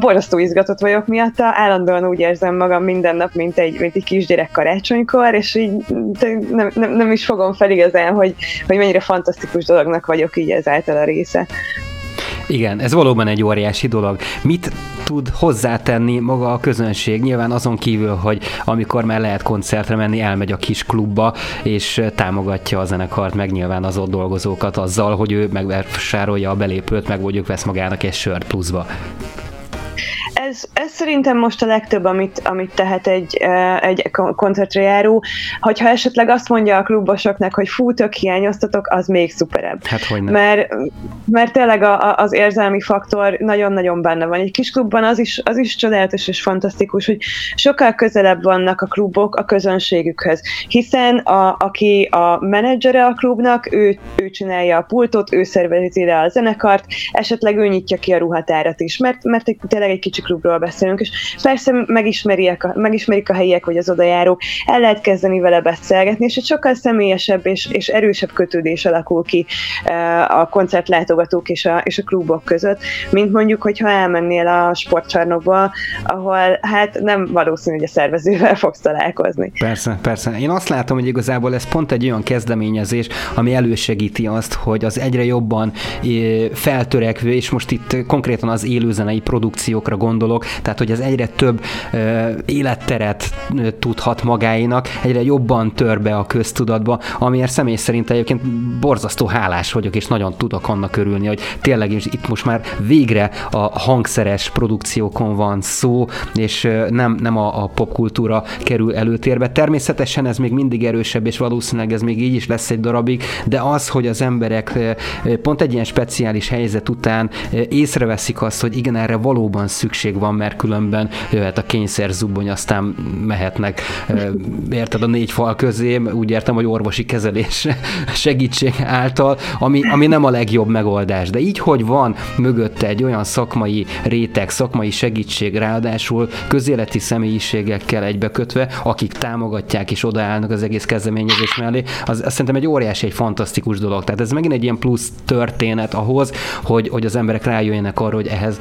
Borzasztó izgatott vagyok miatta, állandóan úgy érzem magam minden nap, mint egy, mint egy kisgyerek karácsonykor, és így nem, nem, nem is fogom fel igazán, hogy, hogy mennyire fantasztikus dolognak vagyok így ezáltal a része. Igen, ez valóban egy óriási dolog. Mit tud hozzátenni maga a közönség? Nyilván azon kívül, hogy amikor már lehet koncertre menni, elmegy a kis klubba, és támogatja a zenekart, meg nyilván az ott dolgozókat azzal, hogy ő megvásárolja a belépőt, meg mondjuk vesz magának egy sört pluszba ez, ez szerintem most a legtöbb, amit, amit tehet egy, egy koncertre járó. Hogyha esetleg azt mondja a klubosoknak, hogy fú, tök hiányoztatok, az még szuperebb. Hát hogy nem. Mert, mert tényleg a, a, az érzelmi faktor nagyon-nagyon benne van. Egy kis klubban az is, az is csodálatos és fantasztikus, hogy sokkal közelebb vannak a klubok a közönségükhöz. Hiszen a, aki a menedzsere a klubnak, ő, ő csinálja a pultot, ő szervezi le a zenekart, esetleg ő nyitja ki a ruhatárat is, mert, mert tényleg egy kicsi klubról beszélünk, és persze megismerik a, megismerik a helyiek vagy az odajárók, el lehet kezdeni vele beszélgetni, és egy sokkal személyesebb és, és erősebb kötődés alakul ki a koncertlátogatók és a, és a klubok között, mint mondjuk, hogyha elmennél a sportcsarnokba, ahol hát nem valószínű, hogy a szervezővel fogsz találkozni. Persze, persze. Én azt látom, hogy igazából ez pont egy olyan kezdeményezés, ami elősegíti azt, hogy az egyre jobban feltörekvő, és most itt konkrétan az élőzenei produkciókra gondolok, tehát hogy az egyre több életteret tudhat magáinak, egyre jobban tör be a köztudatba, amiért személy szerint egyébként borzasztó hálás vagyok, és nagyon tudok annak örülni, hogy tényleg is itt most már végre a hangszeres produkciókon van szó, és nem, nem a, a popkultúra kerül előtérbe. Természetesen ez még mindig erősebb, és valószínűleg ez még így is lesz egy darabig, de az, hogy az emberek pont egy ilyen speciális helyzet után észreveszik azt, hogy igen, erre valóban szükség van, mert különben jöhet a kényszer zubony, aztán mehetnek, érted, a négy fal közé, úgy értem, hogy orvosi kezelés segítség által, ami, ami nem a legjobb megoldás. De így, hogy van mögötte egy olyan szakmai réteg, szakmai segítség, ráadásul közéleti személyiségekkel egybekötve, akik támogatják és odaállnak az egész kezdeményezés mellé, az, az szerintem egy óriási, egy fantasztikus dolog. Tehát ez megint egy ilyen plusz történet ahhoz, hogy, hogy az emberek rájöjjenek arra, hogy ehhez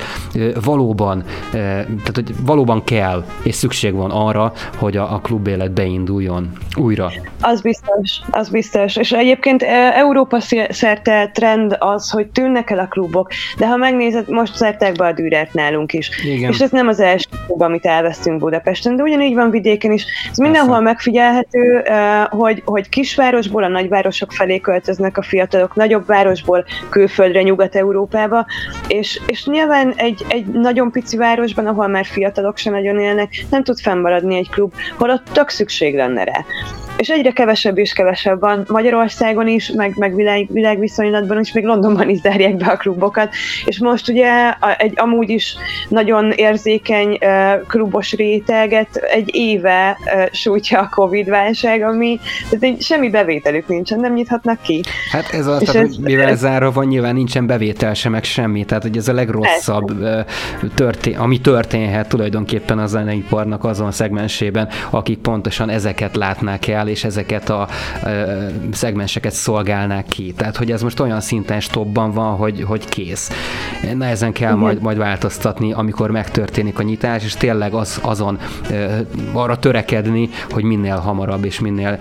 valóban, tehát hogy valóban kell, és szükség van arra, hogy a, a klub élet beinduljon újra. Az biztos, az biztos. És egyébként Európa szerte trend az, hogy tűnnek el a klubok, de ha megnézed, most zárták be a Dürert nálunk is. Igen. És ez nem az első klub, amit elvesztünk Budapesten, de ugyanígy van vidéken is. Ez mindenhol megfigyelhető, hogy, hogy kisvárosból a nagyvárosok felé költöznek a fiatalok, nagyobb városból külföldre, Nyugat-Európába, és, és nyilván egy, egy nagyon pici városban, ahol már fiatalok sem nagyon élnek, nem tud fennmaradni egy klub, holott tök szükség lenne rá. És egyre kevesebb és kevesebb van Magyarországon is, meg, meg világ, világviszonylatban is, még Londonban is zárják be a klubokat, és most ugye egy amúgy is nagyon érzékeny uh, klubos réteget egy éve uh, sújtja a Covid-válság, ami tehát egy, semmi bevételük nincsen, nem nyithatnak ki. Hát ez az, tehát, ez, mivel ez zárva van, nyilván nincsen bevétel sem, meg semmi, tehát hogy ez a legrosszabb, történ, ami történhet tulajdonképpen a zeneiparnak azon a szegmensében, akik pontosan ezeket látnák el, és ezeket a ö, szegmenseket szolgálnák ki. Tehát, hogy ez most olyan szinten stopban van, hogy, hogy kész. Nehezen kell majd, majd változtatni, amikor megtörténik a nyitás, és tényleg az, azon ö, arra törekedni, hogy minél hamarabb és minél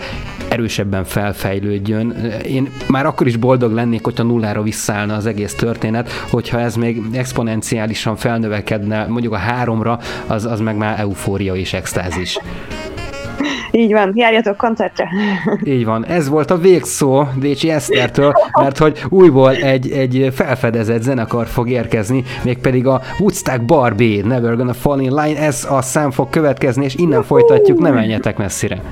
erősebben felfejlődjön. Én már akkor is boldog lennék, hogyha nullára visszaállna az egész történet, hogyha ez még exponenciálisan felnövekedne mondjuk a háromra, az, az meg már eufória és extázis. Így van, járjatok koncertre. Így van, ez volt a végszó Décsi Esztertől, mert hogy újból egy, egy felfedezett zenekar fog érkezni, mégpedig a Woodstock Barbie, Never Gonna Fall in Line, ez a szám fog következni, és innen folytatjuk, ne menjetek messzire.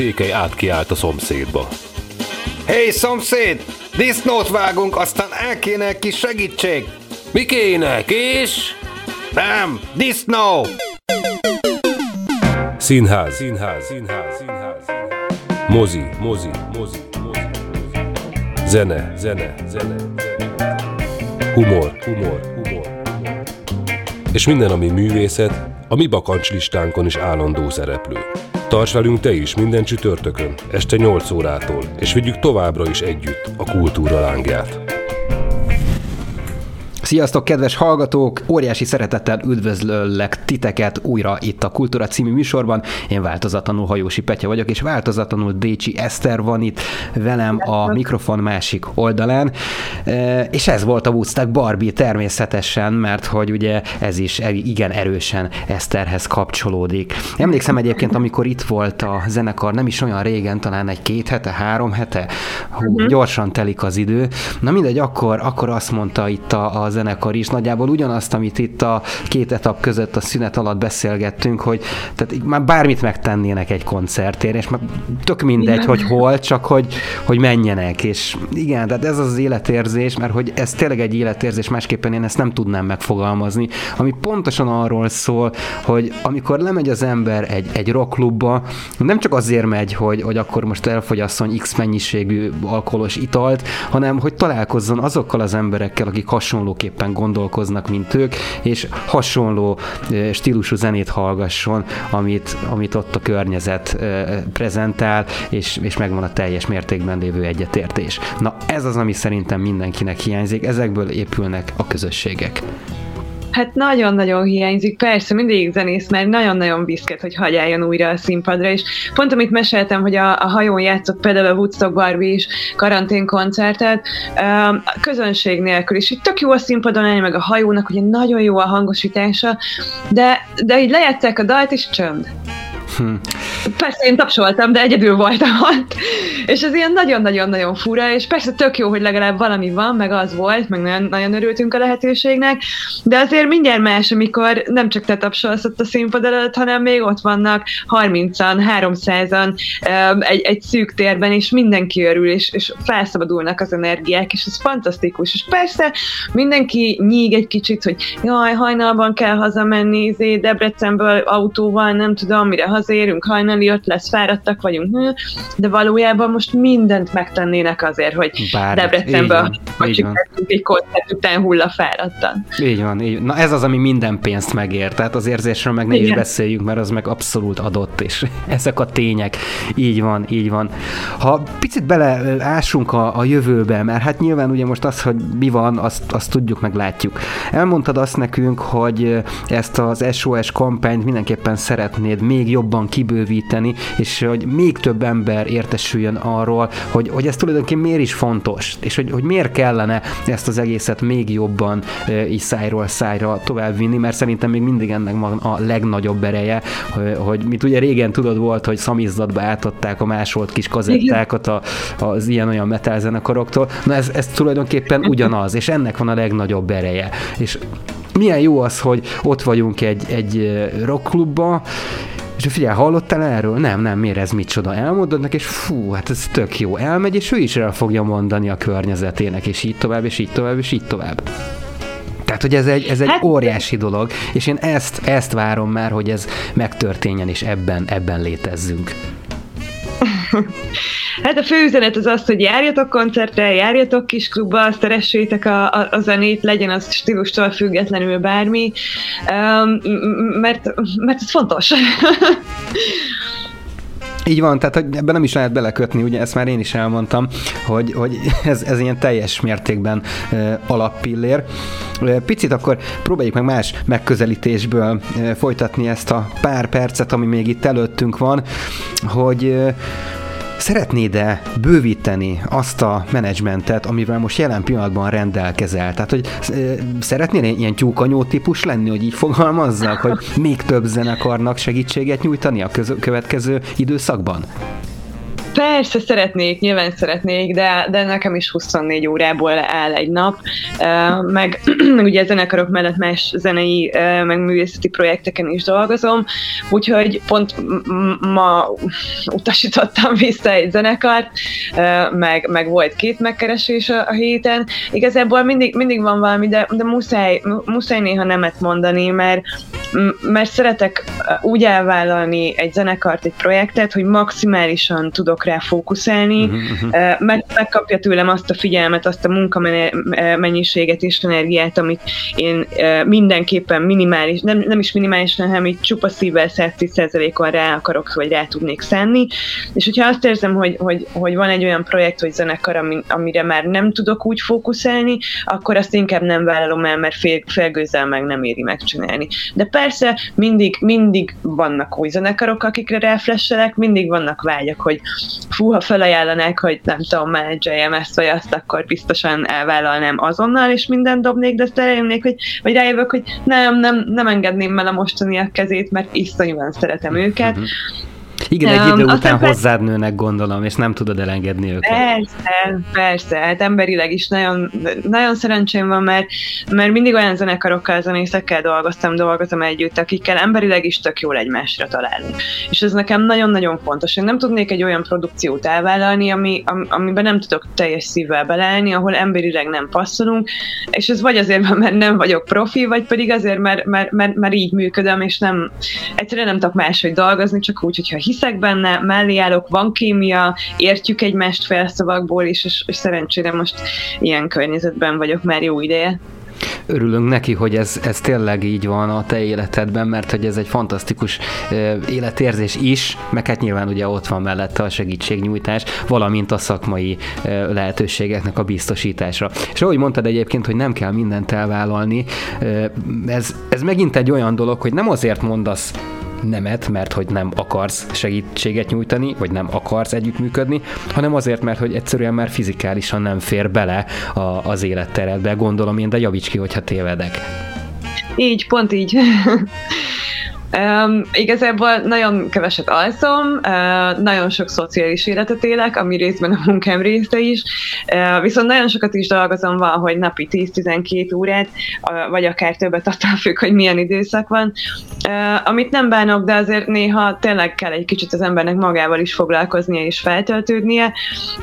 Székely átkiált a szomszédba. Hé, szomszéd! Disznót vágunk, aztán el kéne kis segítség. Mi kéne, kés? Nem, disznó! Színház, színház, színház, színház. Mozi, mozi, mozi, mozi. Zene, zene, zene. Humor, humor, humor. És minden, ami művészet, a mi bakancslistánkon is állandó szereplő. Tarts velünk te is minden csütörtökön, este 8 órától, és vigyük továbbra is együtt a kultúra lángját. Sziasztok, kedves hallgatók! Óriási szeretettel üdvözlöllek titeket újra itt a Kultúra című műsorban. Én változatlanul Hajósi Petya vagyok, és változatlanul Décsi Eszter van itt velem a mikrofon másik oldalán. E, És ez volt a Woodstock Barbie természetesen, mert hogy ugye ez is igen erősen Eszterhez kapcsolódik. Emlékszem egyébként, amikor itt volt a zenekar, nem is olyan régen, talán egy két hete, három hete, hú, gyorsan telik az idő. Na mindegy, akkor, akkor azt mondta itt a, a zenekar is, nagyjából ugyanazt, amit itt a két etap között a szünet alatt beszélgettünk, hogy tehát már bármit megtennének egy koncertért, és már tök mindegy, hogy hol, csak hogy, hogy menjenek, és igen, tehát ez az életérzés, mert hogy ez tényleg egy életérzés, másképpen én ezt nem tudnám megfogalmazni, ami pontosan arról szól, hogy amikor lemegy az ember egy, egy rockklubba, nem csak azért megy, hogy, hogy akkor most elfogyasszon x mennyiségű alkoholos italt, hanem hogy találkozzon azokkal az emberekkel, akik hasonlóképpen gondolkoznak, mint ők, és hasonló stílusú zenét hallgasson, amit, amit ott a környezet prezentál, és, és megvan a teljes mértékben lévő egyetértés. Na ez az, ami szerintem mindenkinek hiányzik, ezekből épülnek a közösségek. Hát nagyon-nagyon hiányzik, persze, mindig zenész, mert nagyon-nagyon biszket, hogy hagyjáljon újra a színpadra, és pont amit meséltem, hogy a, a hajón játszok például a Woodstock Barbie is karantén koncertet, a közönség nélkül is, így tök jó a színpadon állni, meg a hajónak, ugye nagyon jó a hangosítása, de, de így lejátszák a dalt, és csönd. Hm. Persze én tapsoltam, de egyedül voltam ott. És ez ilyen nagyon-nagyon-nagyon fura, és persze tök jó, hogy legalább valami van, meg az volt, meg nagyon, nagyon örültünk a lehetőségnek, de azért mindjárt más, amikor nem csak te tapsolsz ott a színpad előtt, hanem még ott vannak 30-an, 300-an egy, egy szűk térben, és mindenki örül, és, és felszabadulnak az energiák, és ez fantasztikus. És persze mindenki nyíg egy kicsit, hogy jaj, hajnalban kell hazamenni, izé, Debrecenből autóval, nem tudom, mire hazérünk, hajnali ott lesz, fáradtak vagyunk, hm, de valójában most mindent megtennének azért, hogy Bármit. Vagy van. egy koncert után hulla fáradtan. Így van, így. Na ez az, ami minden pénzt megér. Tehát az érzésről meg ne is Igen. beszéljünk, mert az meg abszolút adott, és ezek a tények. Így van, így van. Ha picit beleásunk a, a jövőbe, mert hát nyilván ugye most az, hogy mi van, azt, azt tudjuk, meg látjuk. Elmondtad azt nekünk, hogy ezt az SOS kampányt mindenképpen szeretnéd még jobban kibővíteni, és hogy még több ember értesüljön arról, hogy, hogy ez tulajdonképpen miért is fontos, és hogy, hogy miért kellene ezt az egészet még jobban így szájról szájra továbbvinni, mert szerintem még mindig ennek van a legnagyobb ereje, hogy, hogy mit ugye régen tudod volt, hogy szamizzatba átadták a másolt kis kazettákat a, az ilyen-olyan metal zenekaroktól, na ez, ez tulajdonképpen ugyanaz, és ennek van a legnagyobb ereje. És milyen jó az, hogy ott vagyunk egy, egy rockklubba, és figyelj, hallottál erről? Nem, nem, miért ez micsoda? Elmondod neki, és fú, hát ez tök jó. Elmegy, és ő is el fogja mondani a környezetének, és így tovább, és így tovább, és így tovább. Tehát, hogy ez egy, ez egy Hát- óriási dolog, és én ezt, ezt várom már, hogy ez megtörténjen, és ebben, ebben létezzünk. Hát a fő üzenet az az, hogy járjatok koncertre, járjatok kis klubba, szeressétek a, a, a zenét, legyen az stílustól függetlenül bármi, um, mert, mert ez fontos. Így van, tehát hogy ebben nem is lehet belekötni, ugye ezt már én is elmondtam, hogy, hogy ez, ez ilyen teljes mértékben e, alappillér. Picit akkor próbáljuk meg más megközelítésből e, folytatni ezt a pár percet, ami még itt előttünk van, hogy e, Szeretnéd-e bővíteni azt a menedzsmentet, amivel most jelen pillanatban rendelkezel? Tehát, hogy szeretnél ilyen tyúkanyó típus lenni, hogy így fogalmazzak, hogy még több zenekarnak segítséget nyújtani a következő időszakban? Persze szeretnék, nyilván szeretnék, de, de nekem is 24 órából áll egy nap, meg ugye zenekarok mellett más zenei, meg művészeti projekteken is dolgozom, úgyhogy pont ma utasítottam vissza egy zenekart, meg, meg volt két megkeresés a, a héten. Igazából mindig, mindig van valami, de, de muszáj, muszáj néha nemet mondani, mert, mert szeretek úgy elvállalni egy zenekart, egy projektet, hogy maximálisan tudok rá fókuszálni, uh-huh. meg, megkapja tőlem azt a figyelmet, azt a munkamennyiséget és energiát, amit én mindenképpen minimális, nem, nem is minimális, hanem így csupa szívvel 110%-on rá akarok, vagy rá tudnék szenni. És hogyha azt érzem, hogy, hogy, hogy van egy olyan projekt, vagy zenekar, ami, amire már nem tudok úgy fókuszálni, akkor azt inkább nem vállalom el, mert fél, felgőzzel meg nem éri megcsinálni. De persze mindig, mindig vannak új zenekarok, akikre ráflesselek, mindig vannak vágyak, hogy fú, ha felajánlanák, hogy nem tudom, menedzseljem ezt vagy azt, akkor biztosan elvállalnám azonnal, és mindent dobnék, de azt rájönnék, hogy, vagy rájövök, hogy nem, nem, nem engedném el a mostaniak kezét, mert iszonyúan szeretem őket. Uh-huh. Igen, egy idő um, után hozzád nőnek, gondolom, és nem tudod elengedni őket. Persze, persze, hát emberileg is nagyon, nagyon szerencsém van, mert, mert mindig olyan zenekarokkal, zenészekkel dolgoztam, dolgozom együtt, akikkel emberileg is tök jól egymásra találunk. És ez nekem nagyon-nagyon fontos. Én nem tudnék egy olyan produkciót elvállalni, ami, am, amiben nem tudok teljes szívvel beleállni, ahol emberileg nem passzolunk, és ez vagy azért mert nem vagyok profi, vagy pedig azért, mert, mert, mert, mert így működöm, és nem, egyszerűen nem tudok máshogy dolgozni, csak úgy, hogyha hiszek benne, mellé állok, van kémia, értjük egymást felszavakból is, és, és szerencsére most ilyen környezetben vagyok már jó ideje örülünk neki, hogy ez, ez tényleg így van a te életedben, mert hogy ez egy fantasztikus életérzés is, meg hát nyilván ugye ott van mellette a segítségnyújtás, valamint a szakmai lehetőségeknek a biztosítása. És ahogy mondtad egyébként, hogy nem kell mindent elvállalni, ez, ez megint egy olyan dolog, hogy nem azért mondasz nemet, mert hogy nem akarsz segítséget nyújtani, vagy nem akarsz együttműködni, hanem azért, mert hogy egyszerűen már fizikálisan nem fér bele a, az életteredbe, gondolom én, de javíts ki, hogyha tévedek. Így, pont így. Um, igazából nagyon keveset alszom, uh, nagyon sok szociális életet élek, ami részben a munkám része is, uh, viszont nagyon sokat is dolgozom van, hogy napi 10-12 órát, uh, vagy akár többet attól függ, hogy milyen időszak van, uh, amit nem bánok, de azért néha tényleg kell egy kicsit az embernek magával is foglalkoznia és feltöltődnie,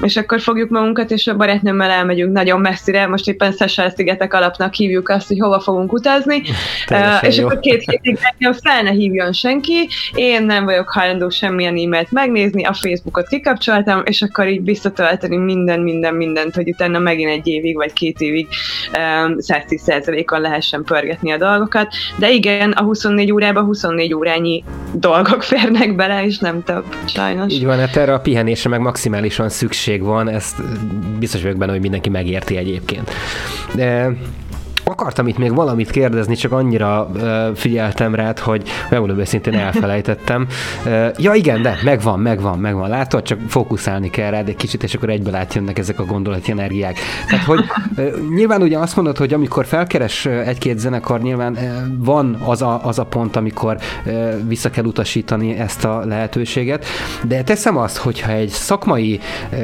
és akkor fogjuk magunkat, és a barátnőmmel elmegyünk nagyon messzire, most éppen Szesel szigetek alapnak hívjuk azt, hogy hova fogunk utazni, uh, és jó. akkor két hétig nekem fel hívjon senki, én nem vagyok hajlandó semmilyen e-mailt megnézni, a Facebookot kikapcsoltam, és akkor így visszatölteni minden, minden, mindent, hogy utána megint egy évig vagy két évig um, 110%-on lehessen pörgetni a dolgokat. De igen, a 24 órában 24 órányi dolgok férnek bele, és nem több, sajnos. Így van, hát erre a pihenésre meg maximálisan szükség van, ezt biztos vagyok benne, hogy mindenki megérti egyébként. De Akartam itt még valamit kérdezni, csak annyira uh, figyeltem rád, hogy megmondom őszintén elfelejtettem. Uh, ja igen, de megvan, megvan, megvan. Látod, csak fókuszálni kell rád egy kicsit, és akkor egybe átjönnek ezek a gondolati energiák. Tehát, hogy uh, nyilván ugye azt mondod, hogy amikor felkeres egy-két zenekar, nyilván uh, van az a, az a pont, amikor uh, vissza kell utasítani ezt a lehetőséget, de teszem azt, hogyha egy szakmai uh,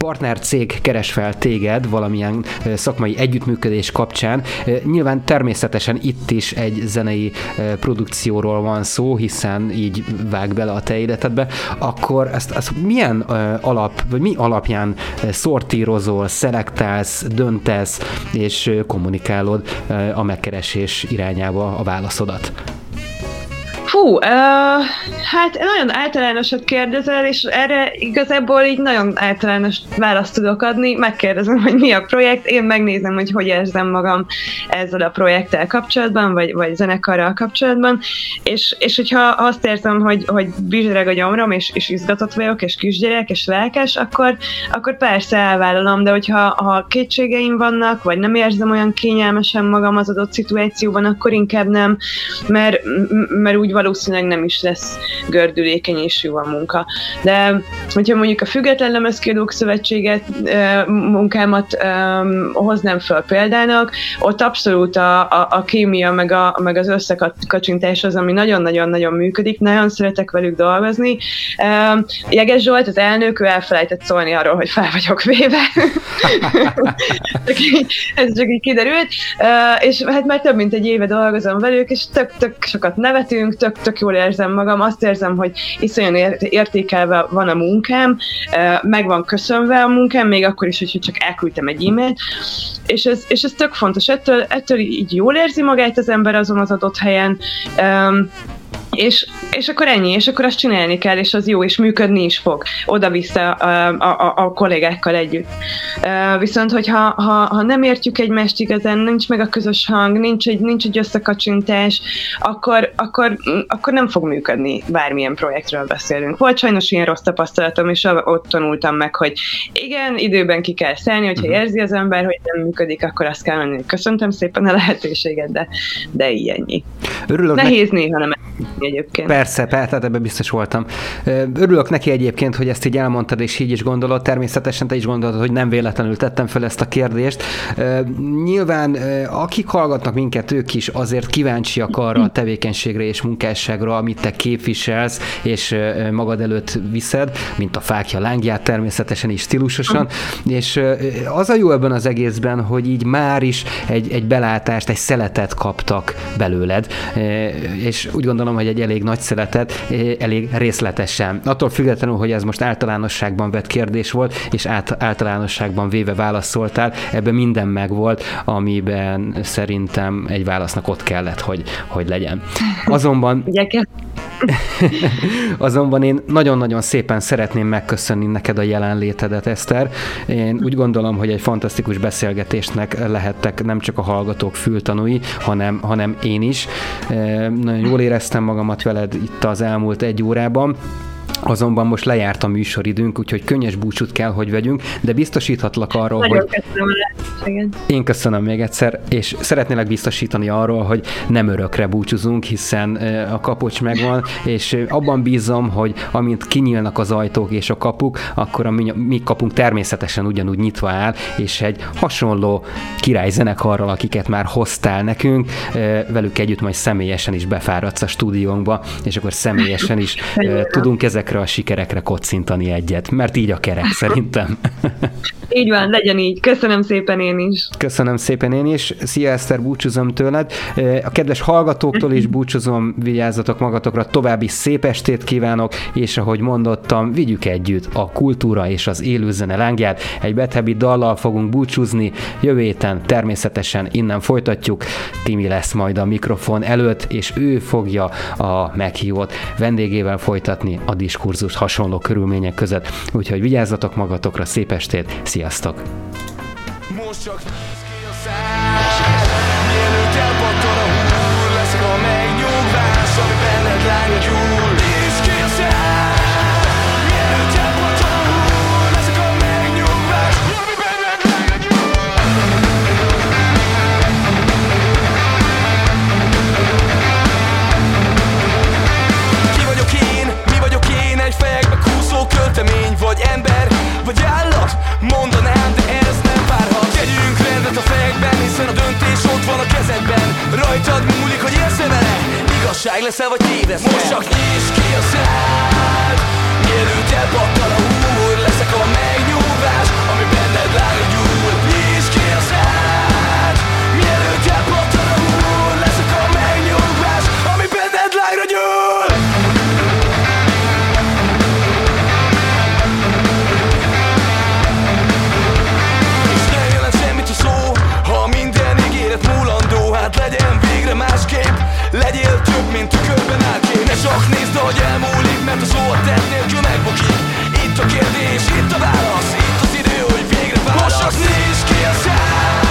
partnercég keres fel téged valamilyen szakmai együttműködés kapcsán. Nyilván természetesen itt is egy zenei produkcióról van szó, hiszen így vág bele a te életedbe, akkor ezt, ezt milyen alap, vagy mi alapján szortírozol, szelektálsz, döntesz és kommunikálod a megkeresés irányába a válaszodat? Fú, uh, hát nagyon általánosat kérdezel, és erre igazából így nagyon általános választ tudok adni. Megkérdezem, hogy mi a projekt, én megnézem, hogy hogy érzem magam ezzel a projekttel kapcsolatban, vagy, vagy zenekarral kapcsolatban, és, és hogyha azt érzem, hogy, hogy bizsereg a gyomrom, és, és izgatott vagyok, és kisgyerek, és lelkes, akkor, akkor persze elvállalom, de hogyha ha kétségeim vannak, vagy nem érzem olyan kényelmesen magam az adott szituációban, akkor inkább nem, mert, mert úgy valószínűleg nem is lesz gördülékeny és jó a munka. De hogyha mondjuk a Független Lemezkiadók Szövetséget munkámat hoznám föl példának, ott abszolút a, a, a kémia meg, a, meg az összekacsintás az, ami nagyon-nagyon-nagyon működik, nagyon szeretek velük dolgozni. Jeges Zsolt, az elnök, ő elfelejtett szólni arról, hogy fel vagyok véve. Ez csak így kiderült. És hát már több mint egy éve dolgozom velük, és tök-tök sokat nevetünk, tök-tök jól érzem magam, azt érzem, hogy iszonyan értékelve van a munkám, meg van köszönve a munkám, még akkor is, hogy csak elküldtem egy e-mailt, és ez, és ez tök fontos, ettől, ettől így jól érzi magát az ember azon az adott helyen, és, és akkor ennyi, és akkor azt csinálni kell, és az jó, és működni is fog, oda-vissza a, a, a kollégákkal együtt. Viszont, hogyha ha, ha nem értjük egymást igazán, nincs meg a közös hang, nincs egy, nincs egy összekacsintás, akkor, akkor, akkor nem fog működni, bármilyen projektről beszélünk. Volt sajnos ilyen rossz tapasztalatom, és ott tanultam meg, hogy igen, időben ki kell szállni, hogyha uh-huh. érzi az ember, hogy nem működik, akkor azt kell mondani, köszöntöm szépen a lehetőséget, de, de így Örülök Nehéz néha nem egyébként. Persze, persze, ebben biztos voltam. Örülök neki egyébként, hogy ezt így elmondtad, és így is gondolod. Természetesen te is gondolod, hogy nem véletlenül tettem fel ezt a kérdést. Nyilván, akik hallgatnak minket, ők is azért kíváncsiak arra a tevékenységre és munkásságra, amit te képviselsz, és magad előtt viszed, mint a fákja lángját természetesen is stílusosan. És az a jó ebben az egészben, hogy így már is egy, egy belátást, egy szeletet kaptak belőled, és úgy gondolom, hogy egy elég nagy szeletet, elég részletesen. Attól függetlenül, hogy ez most általánosságban vett kérdés volt, és át, általánosságban véve válaszoltál, ebben minden megvolt, amiben szerintem egy válasznak ott kellett, hogy, hogy legyen. Azonban... Azonban én nagyon-nagyon szépen szeretném megköszönni neked a jelenlétedet, Eszter. Én úgy gondolom, hogy egy fantasztikus beszélgetésnek lehettek nem csak a hallgatók fültanúi, hanem, hanem én is. Nagyon jól éreztem magamat veled itt az elmúlt egy órában. Azonban most lejárt a műsoridőnk, úgyhogy könnyes búcsút kell, hogy vegyünk, de biztosíthatlak arról, Nagyon hogy... Köszönöm Én köszönöm még egyszer, és szeretnélek biztosítani arról, hogy nem örökre búcsúzunk, hiszen a kapocs megvan, és abban bízom, hogy amint kinyílnak az ajtók és a kapuk, akkor a mi, mi kapunk természetesen ugyanúgy nyitva áll, és egy hasonló királyzenekarral, akiket már hoztál nekünk, velük együtt majd személyesen is befáradsz a stúdiónkba, és akkor személyesen is tudunk ezek ezekre a sikerekre kocintani egyet, mert így a kerek szerintem. Így van, legyen így. Köszönöm szépen én is. Köszönöm szépen én is. Szia Eszter, búcsúzom tőled. A kedves hallgatóktól is búcsúzom, vigyázzatok magatokra, további szép estét kívánok, és ahogy mondottam, vigyük együtt a kultúra és az élőzene lángját. Egy bethebi dallal fogunk búcsúzni, jövő héten természetesen innen folytatjuk. Timi lesz majd a mikrofon előtt, és ő fogja a meghívott vendégével folytatni a diskurzus hasonló körülmények között. Úgyhogy vigyázzatok magatokra, szép estét, sziasztok! Most csak leszel, vagy tévesz Most csak nyisd ki a szád Mielőtt elpattan mint tükörben állt ki Ne csak nézd, ahogy elmúlik, mert a szó a tett nélkül megbukik. Itt a kérdés, itt a válasz, itt az idő, hogy végre válasz. Most csak nézd ki a szám.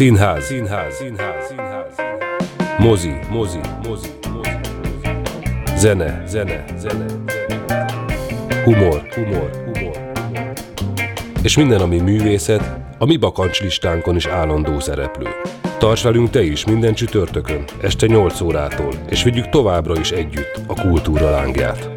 Színház, színház, színház, színház, mozi, mozi, mozi, mozi, zene, zene, zene, humor, humor, humor, és minden, ami művészet, a mi bakancslistánkon is állandó szereplő. Tarts velünk te is minden csütörtökön, este 8 órától, és vigyük továbbra is együtt a kultúra lángját.